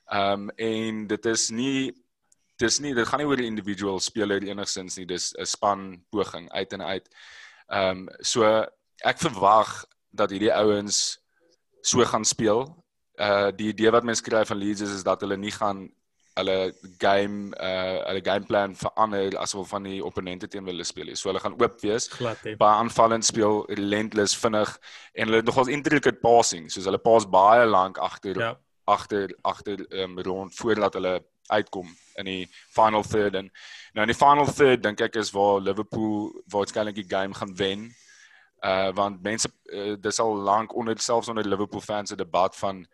Ehm um, en dit is nie dis nie dit gaan nie oor 'n individual speler enigsins nie. Dis 'n span poging uit en uit. Ehm um, so ek verwag dat hierdie ouens so gaan speel. Uh die idee wat mense kry van Leeds is, is dat hulle nie gaan hulle game uh hulle gameplan verander as hulle van die opponente teen hulle speel nie. So hulle gaan oop wees glad baie aanvallend speel, relentless, vinnig en hulle het nogals intricate passing, soos hulle pas baie lank agter Ja. Agter agter um, rond voordat hulle uitkom in die final third en nou in die final third dink ek is waar Liverpool waarskynlik die game gaan wen. Uh want mense uh, dis al lank onder selfs onder Liverpool fans 'n debat van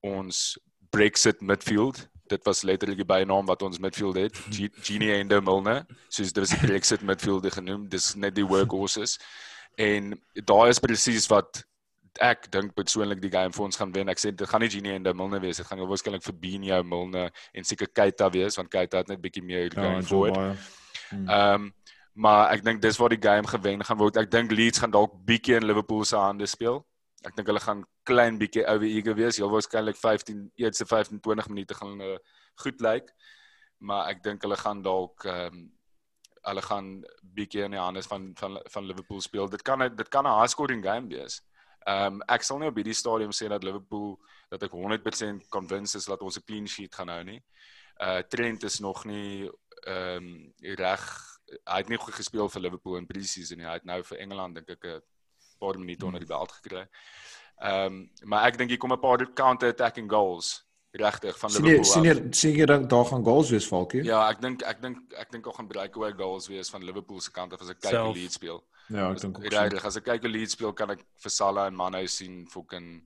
ons Brexit midfield. Dit was letterlik die bynaam wat ons midfield het. Ge- Genie Endo Milner, soos dit was die Brexit midfield genoem. Dis net die workhorses. En daai is presies wat ek dink persoonlik die game vir ons gaan wen. Ek sê dit gaan nie Genie en Milne wees. Dit gaan waarskynlik Fabinho, Milne en seker Keita wees want Keita het net bietjie meer Ja, going forward. Joe Ehm um, maar ek dink dis waar die game gewen gaan word. Ek dink Leeds gaan dalk bietjie in Liverpool se hande speel. Ek dink hulle gaan klein bietjie overeager wees. Heel waarskynlik 15 eerste 15 20 minute gaan hulle goed lyk. Maar ek dink hulle gaan dalk ehm um, hulle gaan bietjie in die hande van van van Liverpool speel. Dit kan dit kan 'n high scoring game wees. Ehm um, ek sal nie op hierdie stadium sê dat Liverpool dat ek 100% convinced is dat ons 'n clean sheet gaan hou nie. Uh Trent is nog nie ehm um, reg hy het nie goed gespeel vir Liverpool in pre-season nie. Hy het nou vir Engeland dink ek 'n paar minute onder die belt gekry. Ehm um, maar ek dink hier kom 'n paar counter attacking goals regtig van Sien Liverpool. sien jy sien jy dat daar gaan goals wees Falkie? Ja, ek dink ek dink ek dink ook gaan breakaway goals wees van Liverpool se kant af as ek kyk hoe. Leeds speel. Ja, ek dink ook. Regtig, as ek kyk hoe Leeds speel, kan ek vir Salah en Mane sien fucking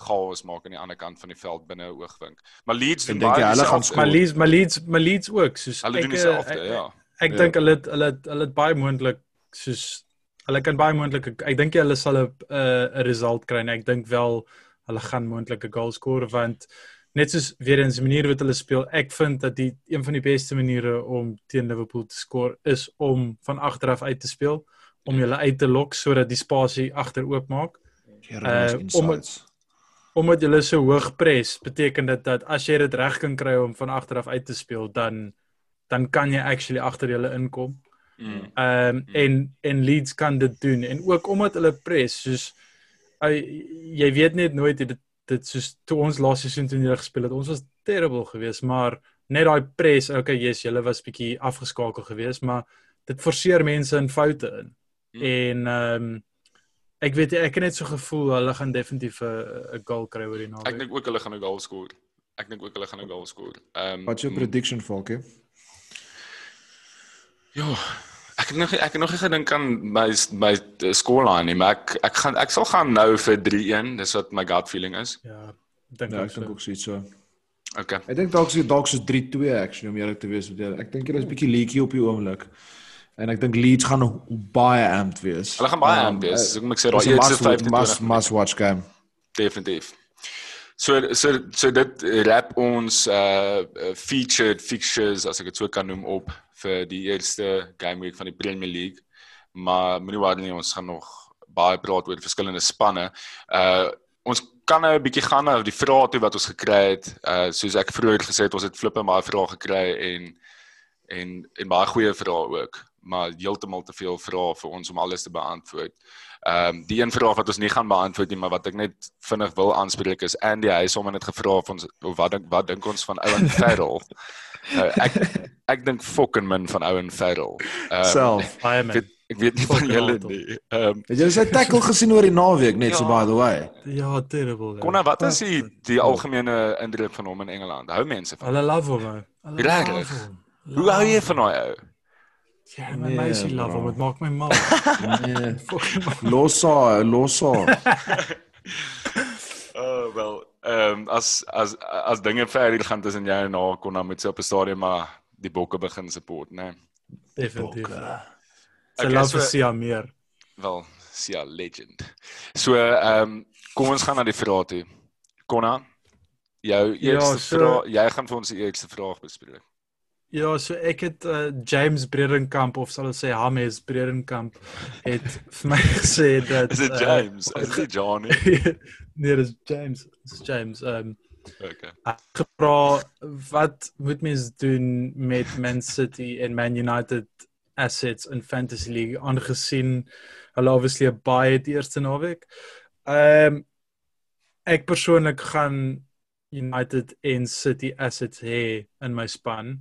chaos maak aan die ander kant van die veld binne 'n oogwink. Maar Leeds Ek doen dink baie hulle gaan dieselfde. Maar Leeds, maar Leeds, maar Leeds ook soos Hulle doen ek, dieselfde, eh, ja. Ek Ja. dink hulle het- hulle het- hulle het baie moontlik soos hulle kan baie moontlik ek dink jy hulle sal 'n 'n 'n result kry en ek dink wel hulle gaan moontlik 'n goal skoor want net soos weer eens die manier wat hulle speel ek vind dat die een van die beste maniere om teen Liverpool te skoor is om van agter af uit te speel om julle uit te lok sodat die spasie agter oop maak uh, om insights. omdat jy so hoog pres beteken dit dat as jy dit reg kan kry om van agter af uit te speel dan dan kan jy actually agter julle inkom Mm. Ehm um, en en Leeds kan dit doen en ook omdat hulle pres soos uh, jy weet net nooit dit dit soos toe ons laaste seisoen toe hulle gespeel het ons was terrible geweest maar net daai pres okay yes julle was bietjie afgeskakel geweest maar dit forceer mense in foute in Hmm. en ehm um, ek weet ek het net so gevoel hulle gaan definitief 'n 'n goal kry oor die Ek naweek dink ook hulle gaan 'n goal skoor. Ek dink ook hulle gaan 'n goal skoor. Ehm What's your prediction Falkie? Ja, ek het nog ek het nog nie gedink aan my my scoreline nie, maar ek ek gaan ek sal gaan nou vir 3-1. Dis wat my gut feeling is. ja dink Ja, ek ek dink so. ook so iets so. Okay. Ek dink dalk so dalk so 3-2 actually om eerlik te wees met julle. Ek dink julle is bietjie leaky op die oomblik. En ek dink Leeds gaan baie amped wees. Hulle gaan baie Um, aan wees. uh, Ek moet sê dis daai 'n eerste must- 15 must must watch game. definitief. So so so dit wrap ons uh uh, featured fixtures as ek dit so kan noem op vir die eerste game week van die Premier League. Maar moenie worry nie, ons gaan nog baie praat oor verskillende spanne. Uh ons kan nou 'n bietjie gaan oor die vrae toe wat ons gekry het. Uh soos ek vroeër gesê het, ons het flippe baie vrae gekry en en en baie goeie vrae ook, maar heeltemal te veel vrae vir ons om alles te beantwoord. Ehm um, die een vraag wat ons nie gaan beantwoord nie, maar wat ek net vinnig wil aanspreek is Andy hy het sommer net gevra of ons of wat dink wat dink ons van Owen Farrell? nou, ek ek dink fucking min van Owen Farrell. Ehm Self. baie man. weet, ek weet nie van julle nie. Ehm um, Het jy sy tackle gesien oor die naweek net so Ja. by the way? Ja, terrible. ja. Konna, wat is die die algemene indruk van hom in Engeland? Hou mense van. Hulle love hom. Hulle Regtig? love hom. Hoe hou jy van daai ou? Ja, my Nee, meisie love bro. hom. Dit maak my mal. Nee. Losa, losa. Oh wel, ehm um, as as as dinge verder gaan tussen jou en haar Konna met sy op 'n stadium maar die bokke begin support, né? Nee. Definitief. Sy Okay, love so- vir Sia meer. Wel, Sia legend. So, ehm um, kom ons gaan na die vrae toe. Konna, jou Ja, eerste so- vraag, jy gaan vir ons die eerste vraag bespreek. Ja, so ek het uh, James Bredenkamp of sal ons sê James Bredenkamp het vir my gesê dat Is dit uh, James? Is dit Johnny? nee, dis James. Dis James. Ehm um, Okay. gevra wat moet mens doen met Man City en Man United assets in Fantasy League aangesien hulle obviously 'n baie het eerste naweek. Ehm um, ek persoonlik gaan United en City assets hê in my span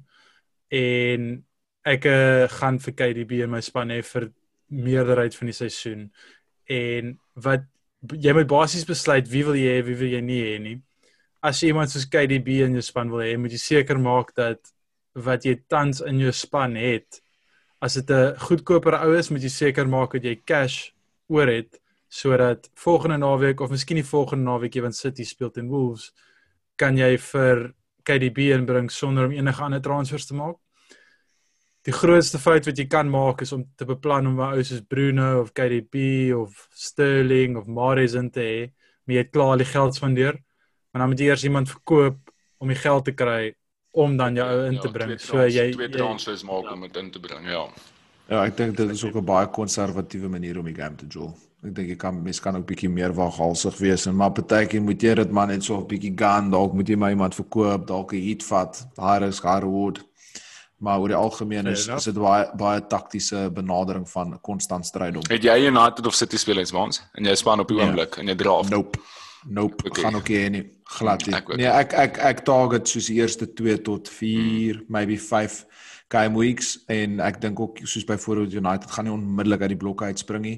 en ek uh, gaan vir KDB in my span hê vir meerderheid van die seisoen. En wat jy moet basies besluit wie wil jy hê, wie wil jy nie hê nie as jy iemand soos KDB in jou span wil hê, moet jy seker maak dat wat jy tans in jou span het, as dit 'n goedkoper ou is, moet jy seker maak dat jy cash oor het sodat volgende naweek of miskien die volgende naweek jy want City speel teen Wolves, kan jy vir KDB inbring sonder om enige ander transfers te maak. die grootste fout wat jy kan maak is om te beplan om 'n ou soos Bruno of KDB of Sterling of Mahrez in te hê, maar jy het klaar al die geld spandeer. Maar dan moet jy eers iemand verkoop om die geld te kry om dan jou ou in Ja, te bring. twee So trans- jy twee transfers maak om dit in te bring, ja. Ja, ek dink dit is ook 'n baie konservatiewe manier om die game te jol. Ek dink jy kan mens kan ook bietjie meer waghalsig wees en maar partykeer moet jy dit maar net so 'n bietjie gaan, dalk moet jy maar iemand verkoop, dalk 'n hit vat. Daar is Garwood. Maar oor die algemeen is is dit baie baie taktiese benadering van konstant stryd om. Het jy United of City spelers mans en jy span op die Nee. oomblik en jy draft? Nope. Nope, okay. gaan ook nie nie. Glad nie. Ek. Nee, ek ek ek target soos die eerste 2 tot 4, mm. maybe 5 game weeks en ek dink ook soos byvoorbeeld United gaan nie onmiddellik uit die blokke uitspring nie.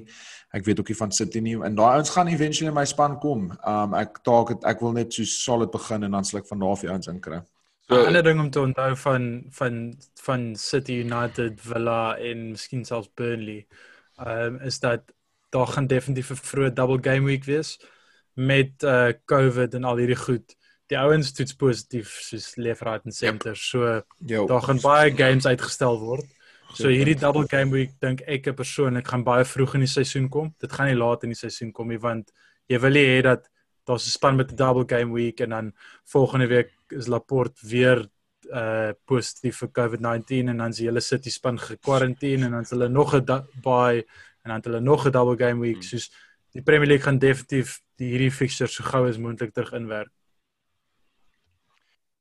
Ek weet ook nie van City nie en daai ouens gaan eventually in my span kom. Um ek target ek wil net so solid begin en dan sal ek van daar af die ouens inkry. 'n So, ander ding om te onthou van van van City United, Villa en miskien selfs Burnley, ehm um, is dat daar gaan definitief 'n vroeë double game week wees met uh COVID en al hierdie goed. Die ouens toets positief soos left right en center. So Jo. daar gaan baie games uitgestel word. So hierdie double game week dink ek persoonlik gaan baie vroeg in die seisoen kom. Dit gaan nie laat in die seisoen kom nie want jy wil nie hê dat daar's 'n span met 'n double game week en dan volgende week is Laporte weer uh positief vir COVID-19 en dan is die hele City span gekwarantein en dan is hulle nog 'n bye en dan het hulle nog 'n double game week. Hmm. Soos die Premier League gaan definitief die hierdie fixtures so gou as moontlik terug inwerk.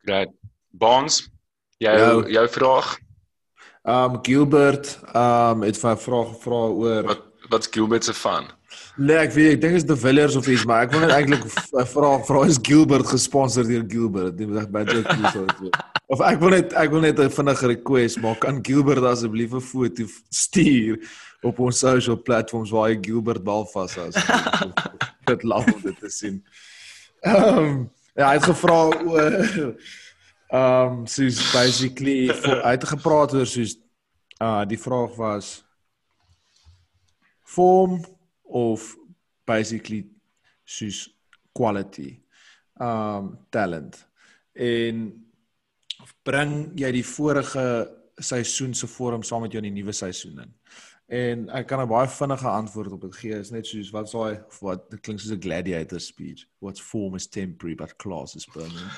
great. Bonds, jou Ja. jou vraag, Um Gilbert um het vir 'n vraag gevra oor wat wat's Gilbert se van? Nee, ek weet ek dink is De Villiers of iets, maar ek wil net eintlik 'n vraag vra is Gilbert gesponsor deur Gilbert? Dit is baie cool so dit. Of ek wil net ek wil net 'n vinnige request maak kan Gilbert asseblief 'n foto stuur op ons social platforms waar hy Gilbert Balfas as. Dit laat om dit te sien. Ehm um, ja, hy het gevra oor um, soos basically voor, hy het gepraat oor soos uh die vraag was form of basically soos quality um talent en bring jy die vorige seisoen se vorm saam met jou in die nuwe seisoen in. En ek kan 'n baie vinnige antwoord op dit gee. Is net soos wat daai wat dit klink soos 'n gladiator speech. What's form is temporary but class is permanent.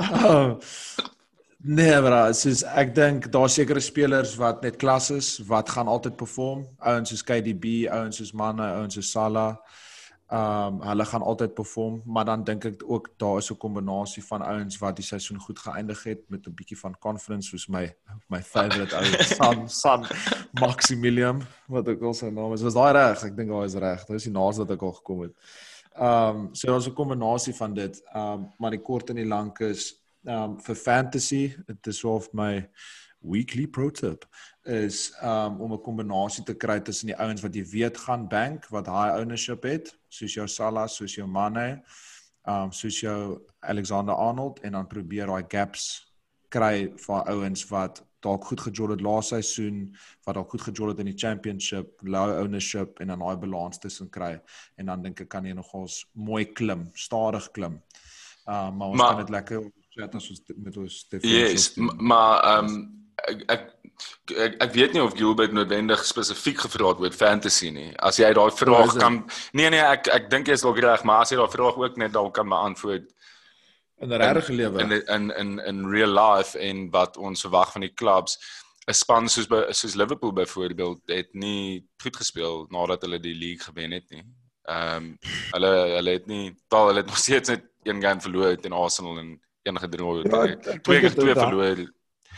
Nee, maar soos ek dink daar sekerre spelers wat net klas is, wat gaan altyd perform. Ouens soos KDB, ouens soos Mane, ouens soos Salah. Ehm um, hulle gaan altyd perform, maar dan dink ek ook daar is 'n kombinasie van ouens wat die seisoen goed geëindig het met 'n bietjie van confidence soos my my favourite ou San San Maximilian wat ook al sy naam is. Was daai reg? Ek dink daai is reg. Dit is die naaste wat ek al gekom het. Ehm um, so daar's 'n kombinasie van dit. Ehm um, maar die kort en die lank is ehm um, vir fantasy, dit is of my weekly pro tip is um om 'n kombinasie te kry tussen die ouens wat jy weet gaan bank wat high ownership het, soos jou Salah, soos jou Mane, um soos jou Alexander Arnold en dan probeer daai gaps kry vir ouens wat dalk goed gejol het laas seisoen, wat dalk goed gejol het in die championship, low ownership en dan daai balans tussen kry en dan dink ek kan jy nogals mooi klim, stadig klim. Um maar ons Maar- kan dit lekker chat as ons met ons Yes, m- maar ehm um, ek, ek ek ek weet nie of Gilbert noodwendig spesifiek gevra het oor fantasy nie. As jy daai vraag kan Nee nee, ek ek dink jy is dalk reg, maar as jy daai vraag ook net dalk kan beantwoord in regte lewe. in in in in real life en wat ons verwag van die clubs. 'n Span soos by, soos Liverpool byvoorbeeld het nie goed gespeel nadat hulle die league gewen het nie. Ehm um, hulle hulle het nie wel hulle het nog steeds net een game verloor teen Arsenal en een gedraai. Ja, ek twee dink keer twee verloor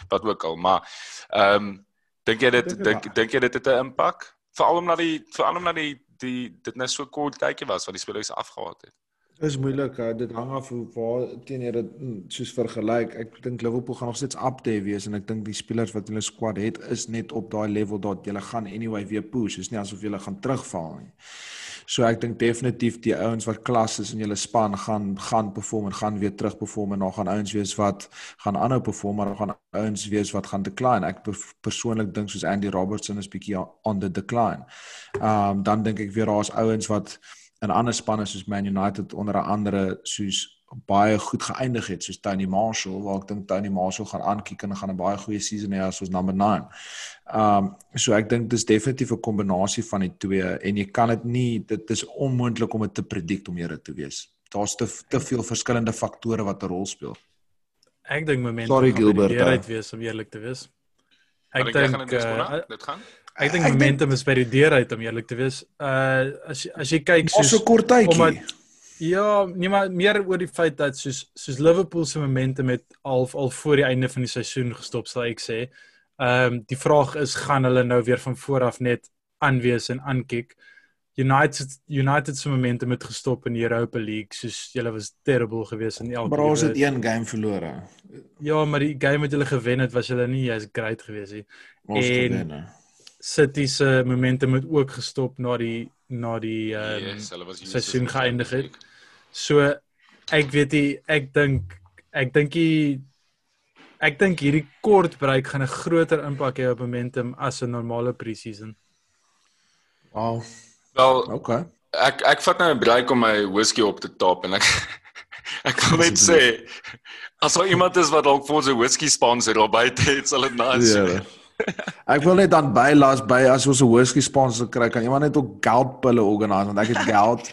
wat ook al, maar ehm um, dink jy dit dink dink jy dit het 'n impak? Veral omdat die veral omdat die die dit net so kort tydjie was wat die spelers afgehaal het. Dis moeilik, uh, dit hang af hoe waar teen jy dit mm, soos vergelyk. Ek dink Liverpool gaan nog steeds up there wees en ek dink die spelers wat hulle squad het is net op daai level dat jy gaan anyway weer push. Dis nie asof jy gaan terugval nie. So ek dink definitief die ouens wat klas is in julle span gaan gaan perform en gaan weer terug perform en dan gaan ouens wees wat gaan aanhou perform maar dan gaan ouens wees wat gaan decline. Ek per- persoonlik dink soos Andy Robertson is bietjie on the decline. Um, dan dink ek weer daar's ouens wat in ander spanne soos Man United onder andere soos baie goed geëindig het soos Tony Marshall waar ek dink Tony Marshall gaan aankyk en gaan 'n baie goeie season hê as ons number 9. Um so ek dink dis definitief 'n kombinasie van die twee en jy kan dit nie dit is onmoontlik om dit te predict om hier te wees. Daar's te te veel verskillende faktore wat 'n rol speel. Ek dink momentum Sorry, Gilbert, Hier uh, uit wees om eerlik te wees. Ek Dink uh, dit gaan. ek dink momentum is by die deur uit om eerlik te wees. Uh as jy- as jy kyk Ons so soos kort tydjie. omdat- ja, nee maar meer oor die feit dat soos soos Liverpool se momentum het al al voor die einde van die seisoen gestop sal ek sê. Ehm um, die vraag is gaan hulle nou weer van voor af net aanwees en aankyk. United United se momentum het gestop in die Europa League soos julle was terrible geweest in elke Maar ons het een game verlore. Ja, maar die game wat hulle gewen het, was hulle nie jy's great geweest nie. Ons En- gewen. City se momentum het ook gestop na die na die ehm um, Yes, seisoen geëindig het. So ek weet nie, ek dink ek dink die ek dink hierdie kort break gaan 'n groter impak hê op momentum as 'n normale pre-season. Wow. Wel, Okay. ek ek vat nou 'n break om my whisky op te top en ek ek wil net sê as daar iemand is wat dalk vir ons 'n whisky sponsor op buite het, sal dit nice Ja. wees. Ek wil net dan bylas by as ons 'n whisky sponsor kry, kan iemand net ook goud pille organiseer want ek het goud.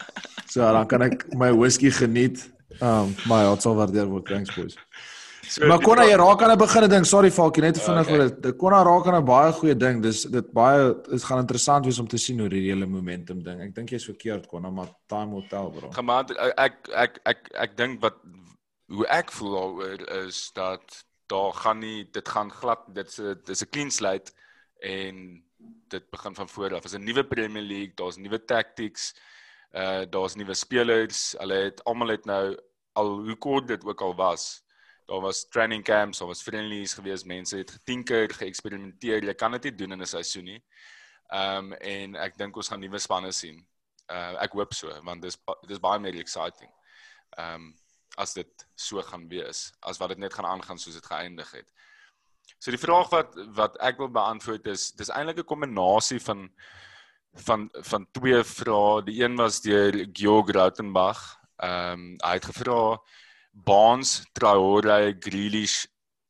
So dan kan ek my whisky geniet. Ehm um, maar ja, dit sal waardeer word, thanks boys. So, Maar die kon jy vraag- raak aan 'n begin ding, sorry Falkie, net te vinnig Okay. oor dit. Kon raak aan 'n baie goeie ding. Dis dit baie dit gaan interessant wees om te sien hoe hierdie hele momentum ding. Ek dink jy's verkeerd kon, maar time will tell, bro. gemaak ek ek ek ek dink wat hoe ek voel daaroor is dat daar gaan nie dit gaan glad dit's 'n dis 'n clean slate en dit begin van voor af. Dit is 'n nuwe Premier League, daar's nuwe tactics, uh daar's nuwe spelers. Hulle het almal het nou al hoe kort dit ook al was. Daar was training camps, daar was friendlies geweest, mense het getinker, geëksperimenteer. Jy kan dit nie doen in 'n seisoen nie. Ehm um, en ek dink ons gaan nuwe spanne sien. Uh ek hoop so want dis dis baie meer exciting. Ehm um, as dit so gaan wees, as wat dit net gaan aangaan soos dit geëindig het. So die vraag wat wat ek wil beantwoord is dis eintlik 'n kombinasie van van van twee vrae. Die een was deur Georg Rautenbach. Ehm um, hy het gevra Barnes, Traore, Grealish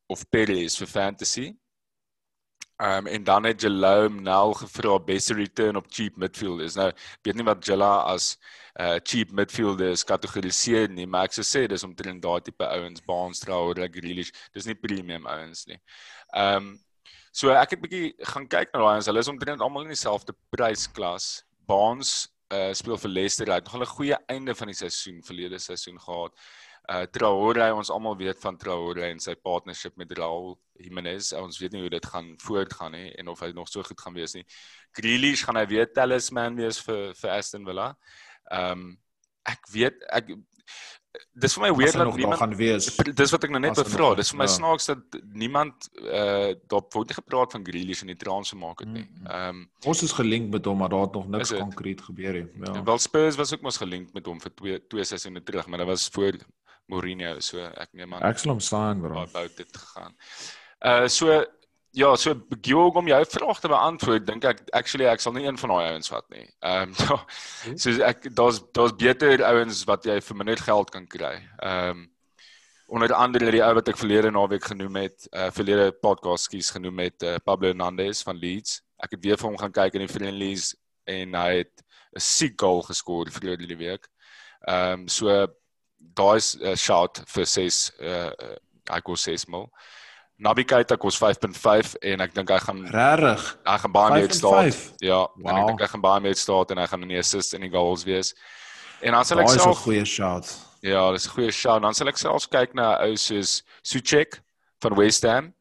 of Perez vir fantasy. Um, en dan het Jalome nou gevra beste return op cheap midfielders. Nou, ek weet nie wat Jalla as uh cheap midfielders kategoriseer nie, maar ek sou sê dis omtrent daai tipe ouens, Barnes, Traore, Grealish. Dis nie premium ouens nie. Um, so ek het bietjie gaan kyk na daai ouens. Hulle is omtrent almal in dieselfde prysklas. Barnes uh speel vir Leicester. Hy het nog 'n goeie einde van die seisoen verlede seisoen gehad. Uh Traore, ons almal weet van Traore en sy partnership met Raul Jimenez. Ons weet nie hoe dit gaan voortgaan nie en of hy nog so goed gaan wees nie. Grealish gaan hy weer talisman wees vir vir Aston Villa. Ehm um, ek weet ek dis vir my weird dat niemand gaan wees. dis wat ek nou net bevra. Dis vir my ja. snaaks dat niemand uh daar word nie gepraat van Grealish in die transfer market nie. Ehm um, Ons is gelink met hom, maar daar het nog niks konkreet gebeur nie. Ja. Wel Spurs was ook mos gelink met hom vir twee twee seisoene terug, maar dit was voor Mourinho, so ek neem aan Ek sal hom sign, bro. baie bout dit gegaan. Uh so ja, so Georg om jou vraag te beantwoord, dink ek actually ek sal nie een van daai ouens vat nie. Ehm um, ja, so ek daar's daar's beter ouens wat jy vir minder geld kan kry. Ehm um, onder andere die ou wat ek verlede naweek genoem het, uh verlede podcast skies genoem het, uh, Pablo Hernandez van Leeds. Ek het weer vir hom gaan kyk in die friendlies en hy het 'n siek goal geskoor verlede die week. Ehm um, so daai's 'n uh, shout vir 6 uh, hy kos 6 mil. Naby Keita kos 5.5 en ek dink hy gaan Regtig? hy gaan baie meer 5.5? staat. Ja, en ek Wow. dink hy gaan baie meer staat en hy gaan in die assist en die goals wees. En dan sal Daai ek is 'n self goeie shot. Ja, dis 'n goeie shout. Dan sal ek selfs kyk na 'n ou soos Suchek van West Ham.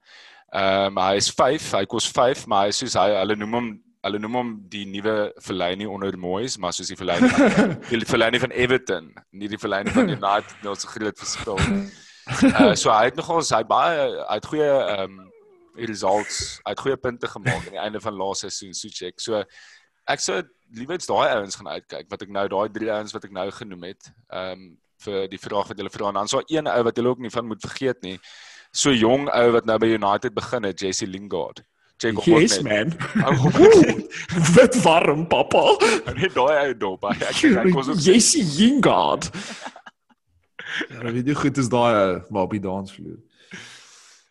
Ehm um, hy is 5, hy kos 5, maar hy soos hy hulle noem hom hulle noem hom die nuwe Fellaini onder Moyes, maar soos die Fellaini die Fellaini van Everton, nie die Fellaini van United, nou so groot verskil. Uh so hy het nogal hy baie hy het goeie ehm um, results, hy het goeie punte gemaak aan die einde van laaste seisoen Suchek. So ek sou liewer daai ouens gaan uitkyk wat ek nou daai drie ouens wat ek nou genoem het. Ehm um, vir die vraag wat julle vra en dan so een ou wat julle ook nie van moet vergeet nie. So jong ou wat nou by United begin het, Jesse Lingard. Check hom Yes net. man. Wat warm papa. Net daai ou dop. Hy ek ek kos ook Jesse Lingard. Ja, weet jy goed is daai uh, maar op die dansvloer.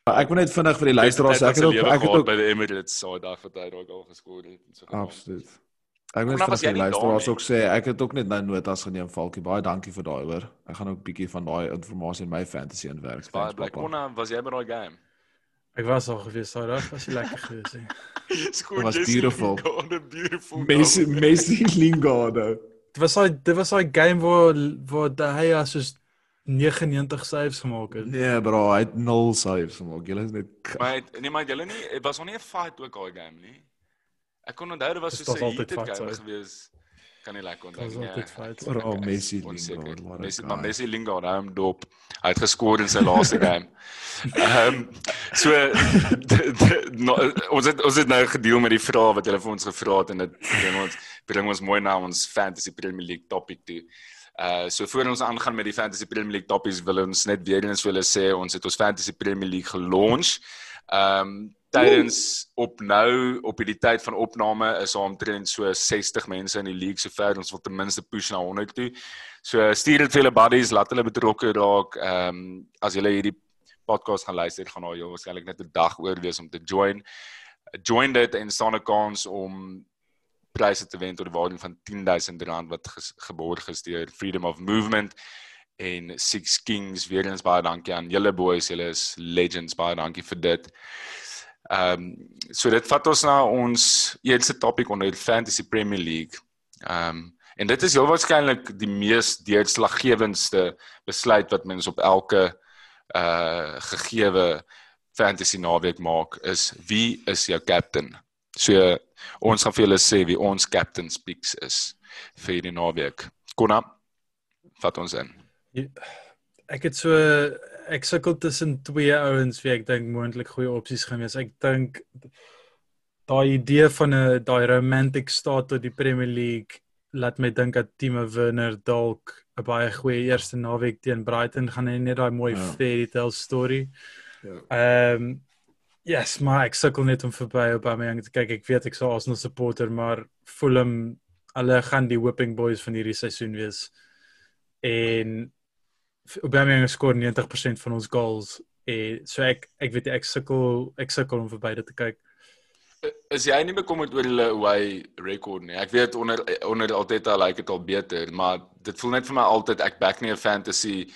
Ek wil net vinnig vir die luisteraars ek het ook ek het ook by die Emirates so daai wat hy dalk al geskoor het en so. Absoluut. Ek wil net vir die luisteraars ook sê ek het ook net nou notas geneem Falkie. Baie dankie vir daai hoor. Ek gaan ook bietjie van daai inligting in my fantasy inwerk. Baie bly konna was jy by daai game? Ek was al gewees daai dag, was lekker gewees. Skoon was beautiful. God, beautiful. Messi Messi Lingard. Dit was daai dit was daai game waar waar hy as soos 99 saves gemaak het. Nee bro, hy het 0 saves gemaak. Julle is net Maar nee maar julle nie, dit was nog nie 'n fight ook daai game nie. Ek kon onthou dit was so 'n heated game gewees. Kan nie lekker onthou nie. Dit fight. Oor al Messi Lingard. Messi maar Messi Lingard hou hom dop. Hy het geskoor in sy laaste game. Ehm um, so no, ons het ons het nou gedeel met die vrae wat hulle vir ons gevra het en dit bring ons bring ons mooi na ons fantasy Premier League topic toe. Uh so voor ons aangaan met die Fantasy Premier League topics wil ons net weer eens wil sê ons het ons Fantasy Premier League gelaunch. Um tydens op nou op hierdie tyd van opname is daar omtrent so 60 mense in die league sover ons wil ten minste push na 100 toe. So stuur dit vir julle buddies, laat hulle betrokke raak. Um as julle hierdie podcast gaan luister, gaan daar waarskynlik net 'n dag oor wees om te join. Join dit en staan 'n kans om pryse te wen tot die waarde van R10000 wat geborg is deur Freedom of Movement en Six Kings weer eens baie dankie aan julle boys julle is legends baie dankie vir dit. Ehm um, so dit vat ons na ons eerste topik onder Fantasy Premier League. Ehm um, en dit is heel waarskynlik die mees deurslaggewendste besluit wat mens op elke uh gegeewe fantasy naweek maak is wie is jou captain? So ons gaan vir julle sê wie ons captain speaks is vir die naweek. Konna vat ons in. Ja, ek het so ek sukkel tussen twee ouens wie ek dink moontlik goeie opsies gaan wees. Ek dink daai idee van 'n daai romantic start tot die Premier League laat my dink dat Timo Werner dalk 'n baie goeie eerste naweek teen Brighton gaan hê net daai mooi ja. fairy tale story. Ja. Ehm um, Yes, maar ek sukkel net om verby Aubameyang te kyk. Ek weet ek sou Arsenal supporter, maar Fulham hulle gaan die whipping boys van hierdie seisoen wees. En Aubameyang skoor 90% van ons goals. En so ek ek weet ek sukkel ek sukkel om verby dit te kyk. Is jy nie bekommerd oor hulle away record nie? Ek weet onder onder al lyk dit al beter, maar dit voel net vir my altyd ek back nie 'n fantasy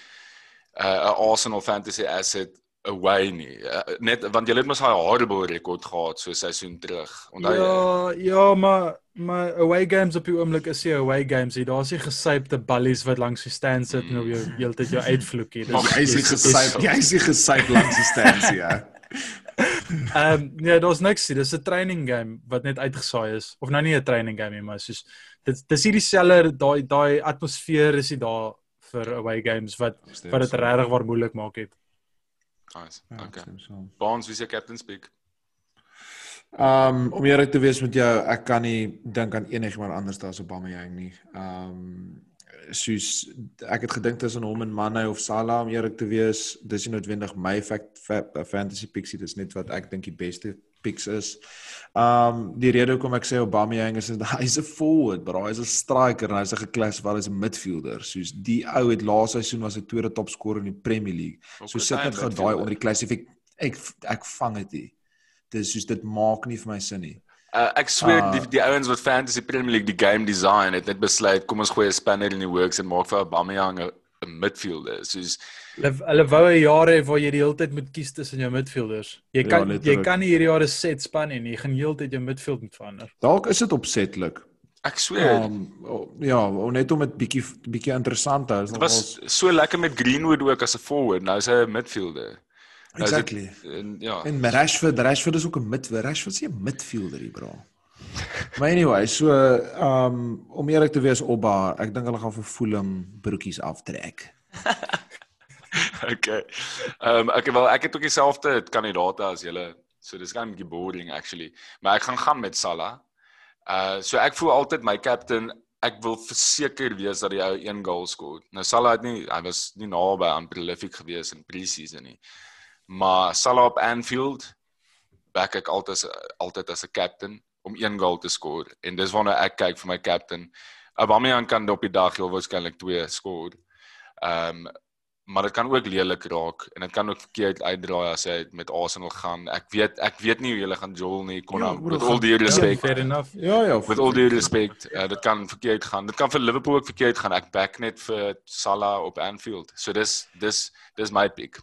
uh, 'n Arsenal fantasy asset away nie. Uh, net want jy het mos daai horrible rekord gehad so seisoen terug. Onthou jy? Ja, ja, maar maar away games op die oomblik is jy away games. Daar's nie gesypte ballies wat langs die stand sit mm. en op jou heeltyd jou uitvloek nie. Dis jy is gesyp. Jy is gesyp langs die stand ja. Ehm um, nee, daar's niks nie. Dis 'n training game wat net uitgesaai is. Of nou nie 'n training game nie, maar soos dit dis hierdie seller daai daai atmosfeer is hier daar vir away games wat wat dit regtig waar moeilik maak het. Nice. Ja, okay. Bonds, wie jou captain speak? Um om eerlik te wees met jou, ek kan nie dink aan enigiemand anders as Aubameyang nie. Um soos ek het gedink tussen hom en Mane of Salah om eerlik te wees, dis nie noodwendig my fact, fact, fantasy picks, dit is net wat ek dink die beste picks is. Um die rede hoekom ek sê Aubameyang is hy's 'n forward, bro, hy's 'n striker en hy's 'n geklassifiseer as 'n midfielder. Soos die ou het laaste seisoen was hy tweede topscorer in die Premier League. So sit net gou daai onder die klassifik ek ek vang dit nie. Dis soos dit maak nie vir my sin nie. Uh, ek sweer uh, die die ouens wat fantasy Premier League die game design het net besluit kom ons gooi 'n spanner in die works en maak vir Aubameyang 'n midfielder. Soos hulle hulle wou 'n jaar hê waar jy die hele tyd moet kies tussen jou midfielders. Jy ja, kan ja, jy kan nie hierdie jaar 'n set span hê nie. Jy gaan heeltyd jou midfield moet verander. Dalk is dit opsetlik. Ek sweer. Um, ja, net om dit bietjie bietjie interessant te hou. Dit was so lekker met Greenwood ook as 'n forward. Nou is hy 'n midfielder. Nou exactly. Het, en ja. En Rashford, Rashford is ook 'n midfielder. Rashford is 'n midfielder bro. Maar anyway, so ehm um, om eerlik te wees opba, ek dink hulle gaan vir Fulham broekies aftrek. okay. Ehm um, ek wel ek het ook dieselfde kandidaate as julle. So dis gaan 'n bietjie boring actually. Maar ek gaan gaan met Salah. Uh so ek voel altyd my captain ek wil verseker wees dat hy een goal skoor. Nou Salah het nie hy was nie naby aan prolific gewees in pre-season nie. Maar Salah op Anfield back ek altyd altyd as 'n captain om een goal te skoor en dis waarna ek kyk vir my captain. Aubameyang kan op die dag heel waarskynlik twee skoor. Ehm um, maar dit kan ook lelik raak en dit kan ook verkeerd uitdraai as hy met Arsenal gaan. Ek weet ek weet nie hoe julle gaan jol nie, kon Ja, ja, broer, met al die respek. Fair enough. Ja ja, Met al die respek, uh, dit kan verkeerd gaan. Dit kan vir Liverpool ook verkeerd gaan. Ek back net vir Salah op Anfield. So dis dis dis my pick.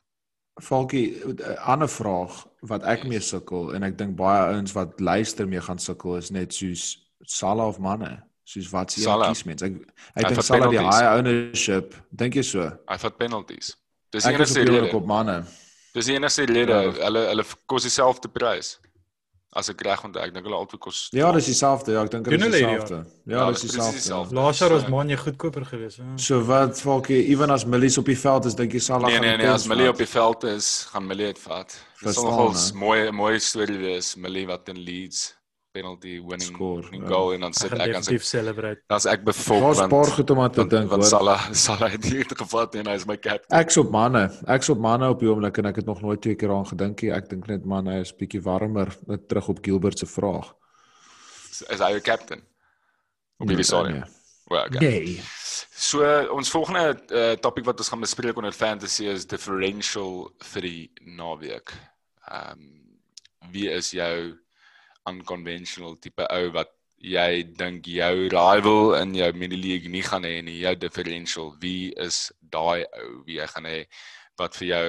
Falkie, 'n ander vraag wat ek mee sukkel en ek dink baie ouens wat luister mee gaan sukkel is net soos Salah of manne. Soos wat se kies mens. Ek ek dink Salah die high ownership. Dink jy so? Hy vat penalties. Dis die enigste rede. op manne. Dis die enigste rede. Ja. Hulle hulle kos dieselfde prys. As ek reg onthou, ek dink hulle albei kos Ja, dis dieselfde. Ja, ek dink dit is dieselfde. Ja, Ja, dis dis dieselfde. Laas jaar was Manje goedkoper geweest. Ja. So wat Falkie, ewen as Millies op die veld is, dink jy Salah Nee gaan nee die nee, as Millie op die veld is, gaan Millie dit vat. Dit sal Verstaan, nogals hè? mooi mooi storie wees. Millie wat in Leeds penalty winning Score, winning ja. goal en dan Hy sit ek aan sy celebrate. dan's ek bevolk Daar's 'n want paar goed om aan te want, dink, want hoor. Salah Salah het hier gevat en hy's my captain. Ek's op manne. Ek's op manne op die oomblik en ek het nog nooit twee keer aan gedink nie. Ek dink net manne is bietjie warmer net terug op Gilbert se vraag. Is hy jou captain? Op hierdie stadium. Well, okay. Nee. So ons volgende uh, topik wat ons gaan bespreek onder fantasy is differential vir die naweek. Ehm um, wie is jou unconventional tipe ou wat jy dink jou rival in jou mini league nie gaan hê nie, jou differential. Wie is daai ou wie jy gaan hê wat vir jou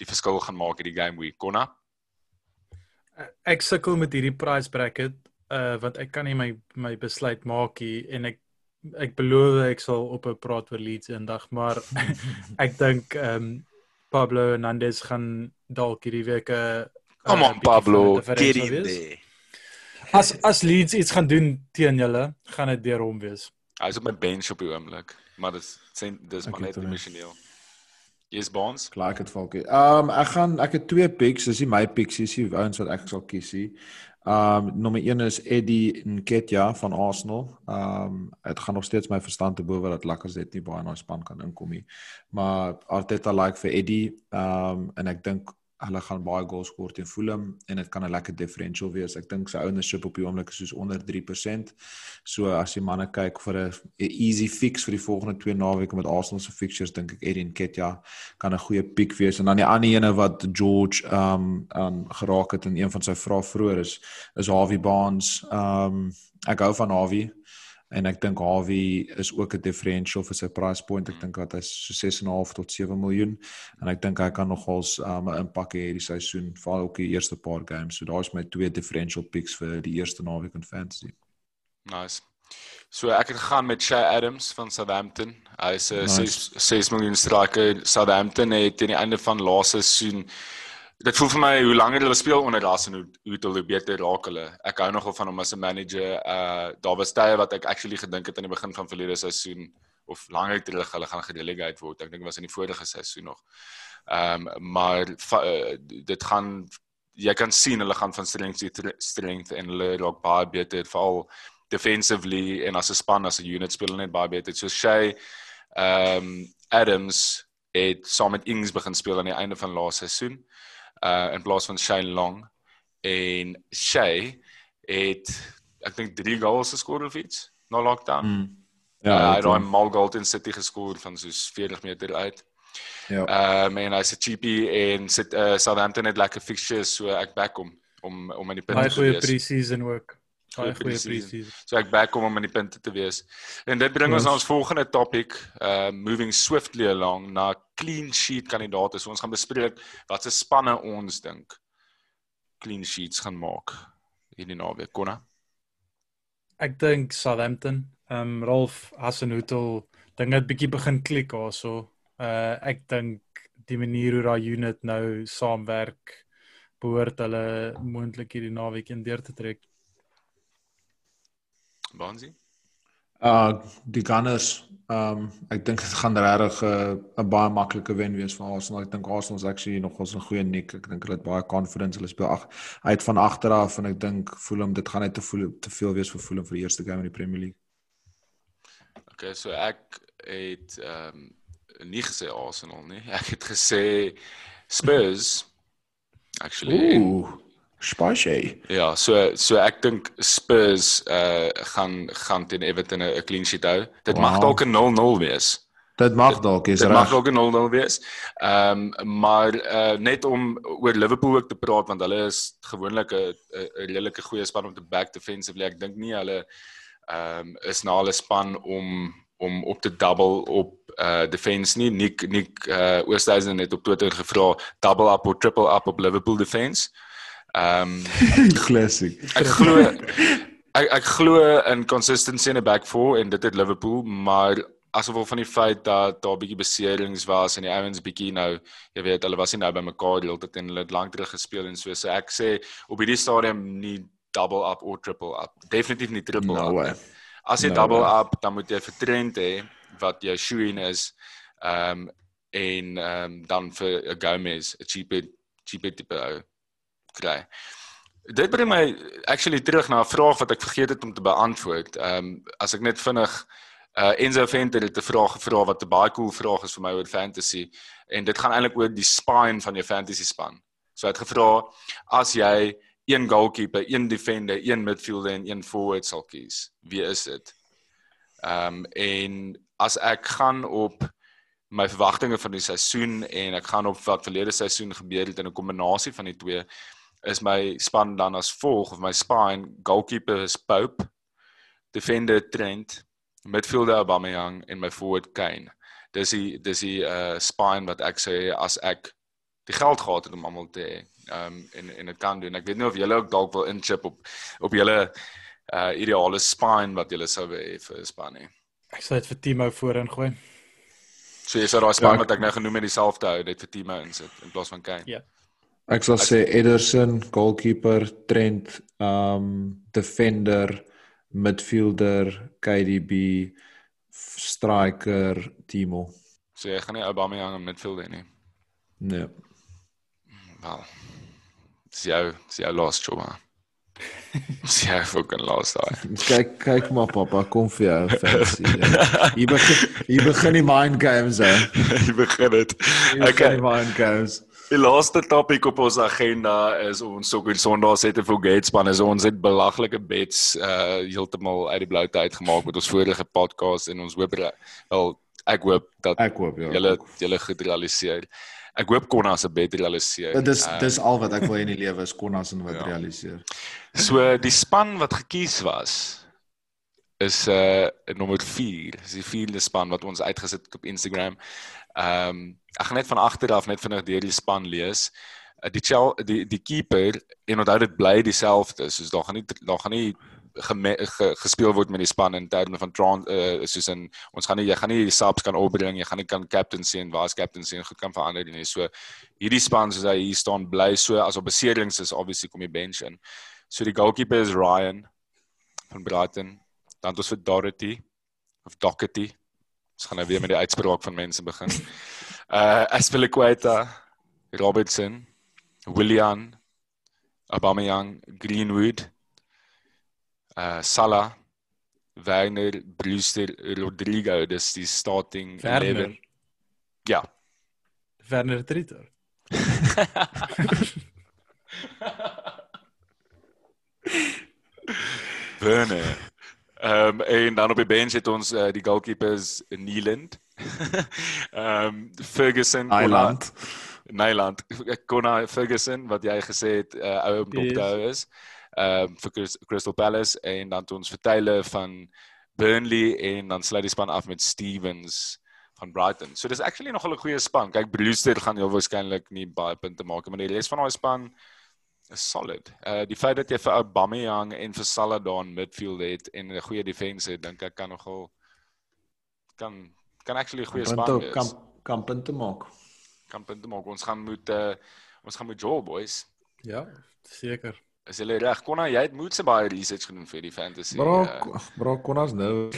die verskil gaan maak in die game week? Konna? Ek sukkel met hierdie price bracket uh want ek kan nie my my besluit maak nie en ek ek beloof ek sal op 'n praat oor Leeds eendag, maar ek dink ehm um, Pablo Hernandez gaan dalk hierdie week 'n Come on Pablo, get in there. As as Leeds iets gaan doen teen julle, gaan dit deur hom wees. Hy's op my bench op die oomblik, maar dis sien dis maar net emosioneel. Yes Bonds. Klaar het valkie. Ehm um, ek gaan ek het twee picks, dis nie my picks dis die ouens wat ek sal kies. Ehm um, nommer 1 is Eddie Nketiah van Arsenal. Ehm um, dit gaan nog steeds my verstand te bowe dat Lacazette nie baie in daai span kan inkom nie. Maar Arteta like vir Eddie ehm um, en ek dink hulle gaan baie goals skoor teen Fulham en dit kan 'n lekker differential wees. Ek dink sy ownership op die oomblik is soos onder 3%. So as jy manne kyk vir 'n easy fix vir die volgende twee naweke met Arsenal se fixtures dink ek Eddie Nketiah kan 'n goeie piek wees en dan die ander ene wat George um aan geraak het in een van sy vrae vroeër is is Harvey Barnes. Um ek hou van Harvey en ek dink Harvey is ook 'n differential vir sy price point. Ek dink dat hy so 6.5 tot 7 miljoen en ek dink hy kan nogals um 'n impak hê hierdie seisoen, veral ook die eerste paar games. So daar's my twee differential picks vir die eerste naweek in fantasy. Nice. So ek het gegaan met Shay Adams van Southampton. Hy's 'n Nice. 6 6 miljoen striker. Southampton het teen die einde van laaste seisoen Dit voel vir my hoe langer hulle speel onder Ras en hoe hoe hulle beter raak hulle. Ek hou nogal van hom as 'n manager. Uh daar was tye wat ek actually gedink het aan die begin van verlede seisoen of langer terug hulle gaan gerelegate word. Ek dink dit was in die vorige seisoen nog. Ehm um, maar uh, dit gaan jy kan sien hulle gaan van strength to strength en hulle raak baie beter veral defensively en as 'n span as 'n unit speel hulle net baie beter. So Shay ehm um, Adams het saam met Ings begin speel aan die einde van laaste seisoen uh in plaas van Shane Long en Shay het ek dink 3 goals geskoor of iets na lockdown. Mm. Ja, hy het daai mal goal teen City geskoor van soos 40 meter uit. Ja. Ehm um, en hy's 'n cheapie en sit uh, Southampton het lekker fixtures so ek back hom om om in die Baie te goeie wees. pre-season ook. Goeie Baie goeie pre-season. pre-season. So ek back hom om in die punte te wees. En dit bring ons Yes. na ons volgende topic, uh moving swiftly along na clean sheet kandidaate. So ons gaan bespreek wat se spanne ons dink clean sheets gaan maak hierdie naweek. Konna. Ek dink Southampton, ehm um, Rolf Hasenhutel, dink dit bietjie begin klik daarso. Uh ek dink die manier hoe daai unit nou saamwerk behoort hulle moontlik hierdie naweek in deur te trek. Bonsie. Uh die Gunners, um ek dink dit gaan regtig 'n uh, 'n baie maklike wen wees vir Arsenal. Ek dink Arsenal is actually nogals 'n goeie nik. Ek dink hulle het baie confidence. Hulle speel ag uit van agter af en ek dink Fulham dit gaan net te voel te veel wees vir Fulham vir die eerste game in die Premier League. Okay, so ek het ehm um, nie gesê Arsenal nie. Ek het gesê Spurs actually. Ooh, spicy. ja, so so ek dink Spurs uh gaan gaan teen Everton 'n clean sheet hou. Dit wow. mag dalk 'n 0-0 wees. Dit mag dalk is Dit reg. mag ook 'n 0-0 wees. Ehm um, maar uh, net om oor Liverpool ook te praat want hulle is gewoonlik 'n 'n 'n redelike goeie span om te back defensively. Ek dink nie hulle ehm um, is na hulle span om om op te double op uh defense nie. Nick Nick uh Oosthuizen het op Twitter gevra double up of triple up op Liverpool defense. Ehm um, Classic. ek glo ek ek glo in consistency in 'n back four en dit het Liverpool, maar as gevolg van die feit dat daar 'n bietjie beserings was en die ouens bietjie nou, jy weet, hulle was nie nou by mekaar die hele tyd en hulle het lank terug gespeel en so. So ek sê op hierdie stadium nie double up of triple up. Definitief nie triple No up. way. As jy No double way. up, dan moet jy vir Trent hê wat jou shoe-in is. Ehm um, en ehm um, dan vir 'n Gomez, 'n cheaper cheaper tipe ou kry. Dit bring my actually terug na 'n vraag wat ek vergeet het om te beantwoord. Ehm um, as ek net vinnig uh Enzo Venter het 'n vraag gevra wat 'n baie cool vraag is vir my oor fantasy en dit gaan eintlik oor die spine van jou fantasy span. So hy het gevra as jy een goalkeeper, een defender, een midfielder en een forward sal kies, wie is dit? Ehm um, en as ek gaan op my verwagtinge van die seisoen en ek gaan op wat verlede seisoen gebeur het in 'n kombinasie van die twee is my span dan as volg of my spine goalkeeper is Pope, defender Trent, midfielder Aubameyang en my forward Kane. Dis die dis die uh spine wat ek sê as ek die geld gehad het om almal te hê. Um, en en dit kan doen. Ek weet nie of julle ook dalk wil inchip op op julle uh ideale spine wat julle sou hê vir 'n span nie. Ek sal dit vir Timo voorin gooi. So jy sou daai span Ja, ek- wat ek nou genoem het dieselfde hou net vir Timo insit in plaas van Kane. Ja. Ek sal sê Ederson, goalkeeper, Trent, um defender, midfielder, KDB, striker, Timo. So jy gaan nie Aubameyang in midfield hê nie. Nee. Wel. Dis jou, dis jou last job. hè. Dis jou fucking last daai. Kyk kyk maar pappa, kom vir jou fancy. Hier begin hier begin die mind games hè. Jy begin dit. Okay. die mind games. Die laaste topik op ons agenda is ons Soccer Sondag het 'n forget span. Is ons het belaglike bets uh heeltemal uit die bloute uitgemaak met ons vorige podcast en ons hoop wel ek hoop dat Ek hoop ja. julle julle goed realiseer. Ek hoop Konna se bet realiseer. Dit is Uh, dis al wat ek wil in die lewe is konnas en wat Ja. realiseer. So die span wat gekies was is uh nommer 4. Dis die vierde span wat ons uitgesit op Instagram. Ehm um, ek gaan net van agter af net vinnig deur die span lees. Uh, die Chel die die keeper en onthou dit bly dieselfde. Soos daar gaan nie daar gaan nie geme, ge, gespeel word met die span in terme van trans uh, soos in ons gaan nie jy gaan nie die subs kan opbring, jy gaan nie kan captaincy en vice captaincy en goed kan verander nie. So hierdie span soos hy hier staan bly so as op beserings is obviously kom jy bench in. So die goalkeeper is Ryan van Brighton. Dan het ons vir Dorothy of Doherty. Ons gaan nou weer met die uitspraak van mense begin. Uh Aspilicueta, Robertson, Willian, Aubameyang, Greenwood, uh Salah, Werner, Brewster, Rodrigo, dis die starting Werner. 11. Ja. Werner Trieter. Werner. Ehm um, en dan op die bench het ons uh, die goalkeepers Nieland. Ehm um, Ferguson, Island. Nyland, Konna Ferguson wat jy gesê het uh, ou om dop te hou is. Ehm um, vir Crystal Palace en dan het ons vertyle van Burnley en dan sluit die span af met Stevens van Brighton. So dis actually nogal 'n goeie span. Kyk Brewster gaan heel waarskynlik nie baie punte maak nie, maar die res van daai span is solid. Uh die feit dat jy vir Aubameyang en vir Salah daar in midfield het en 'n goeie defense het, dink ek kan nogal kan kan actually 'n goeie span wees. kan kan punte maak. kan punte maak. Ons gaan moet uh ons gaan met Joel boys. Ja, seker. Is hulle reg? Konna, jy het moet se baie research gedoen vir die fantasy. Bro, uh, bro konnas nou.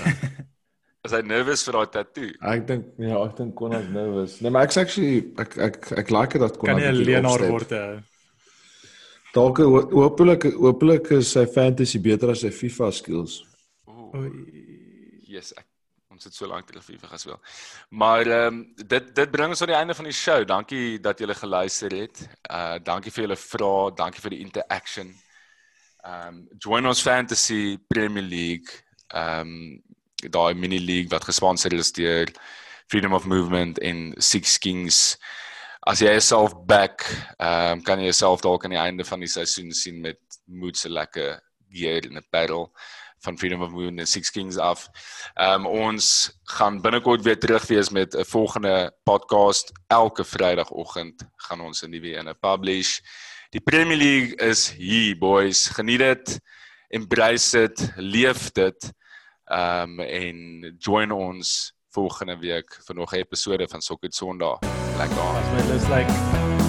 is hy nervous vir daai tattoo? Ek dink ja, ek dink konnas nou is. Nee, maar ek's actually ek ek ek like dit dat Kan nie 'n leenaar word hè. Dalk ho- hopelik hopelik is sy fantasy beter as sy FIFA skills. Ooh. Yes, ek ons het so lank terug FIFA gespeel. Maar ehm um, dit dit bring ons tot die einde van die show. Dankie dat julle geluister het. Uh dankie vir julle vrae, dankie vir die interaction. Ehm um, join ons fantasy Premier League. Ehm um, daai mini league wat gesponsor is deur Freedom of Movement en Six Kings. As jy jouself back, ehm um, kan jy jouself dalk aan die einde van die seisoen sien met moed se lekker gear in 'n battle van Freedom of Movement en Six Kings af. Ehm um, ons gaan binnekort weer terug wees met 'n volgende podcast. Elke Vrydagoggend gaan ons 'n nuwe een publish. Die Premier League is hier, boys. Geniet dit. Embrace dit, leef dit. Ehm um, en join ons volgende week vir nog 'n episode van Sokker Sondag. Lekker. As my lus like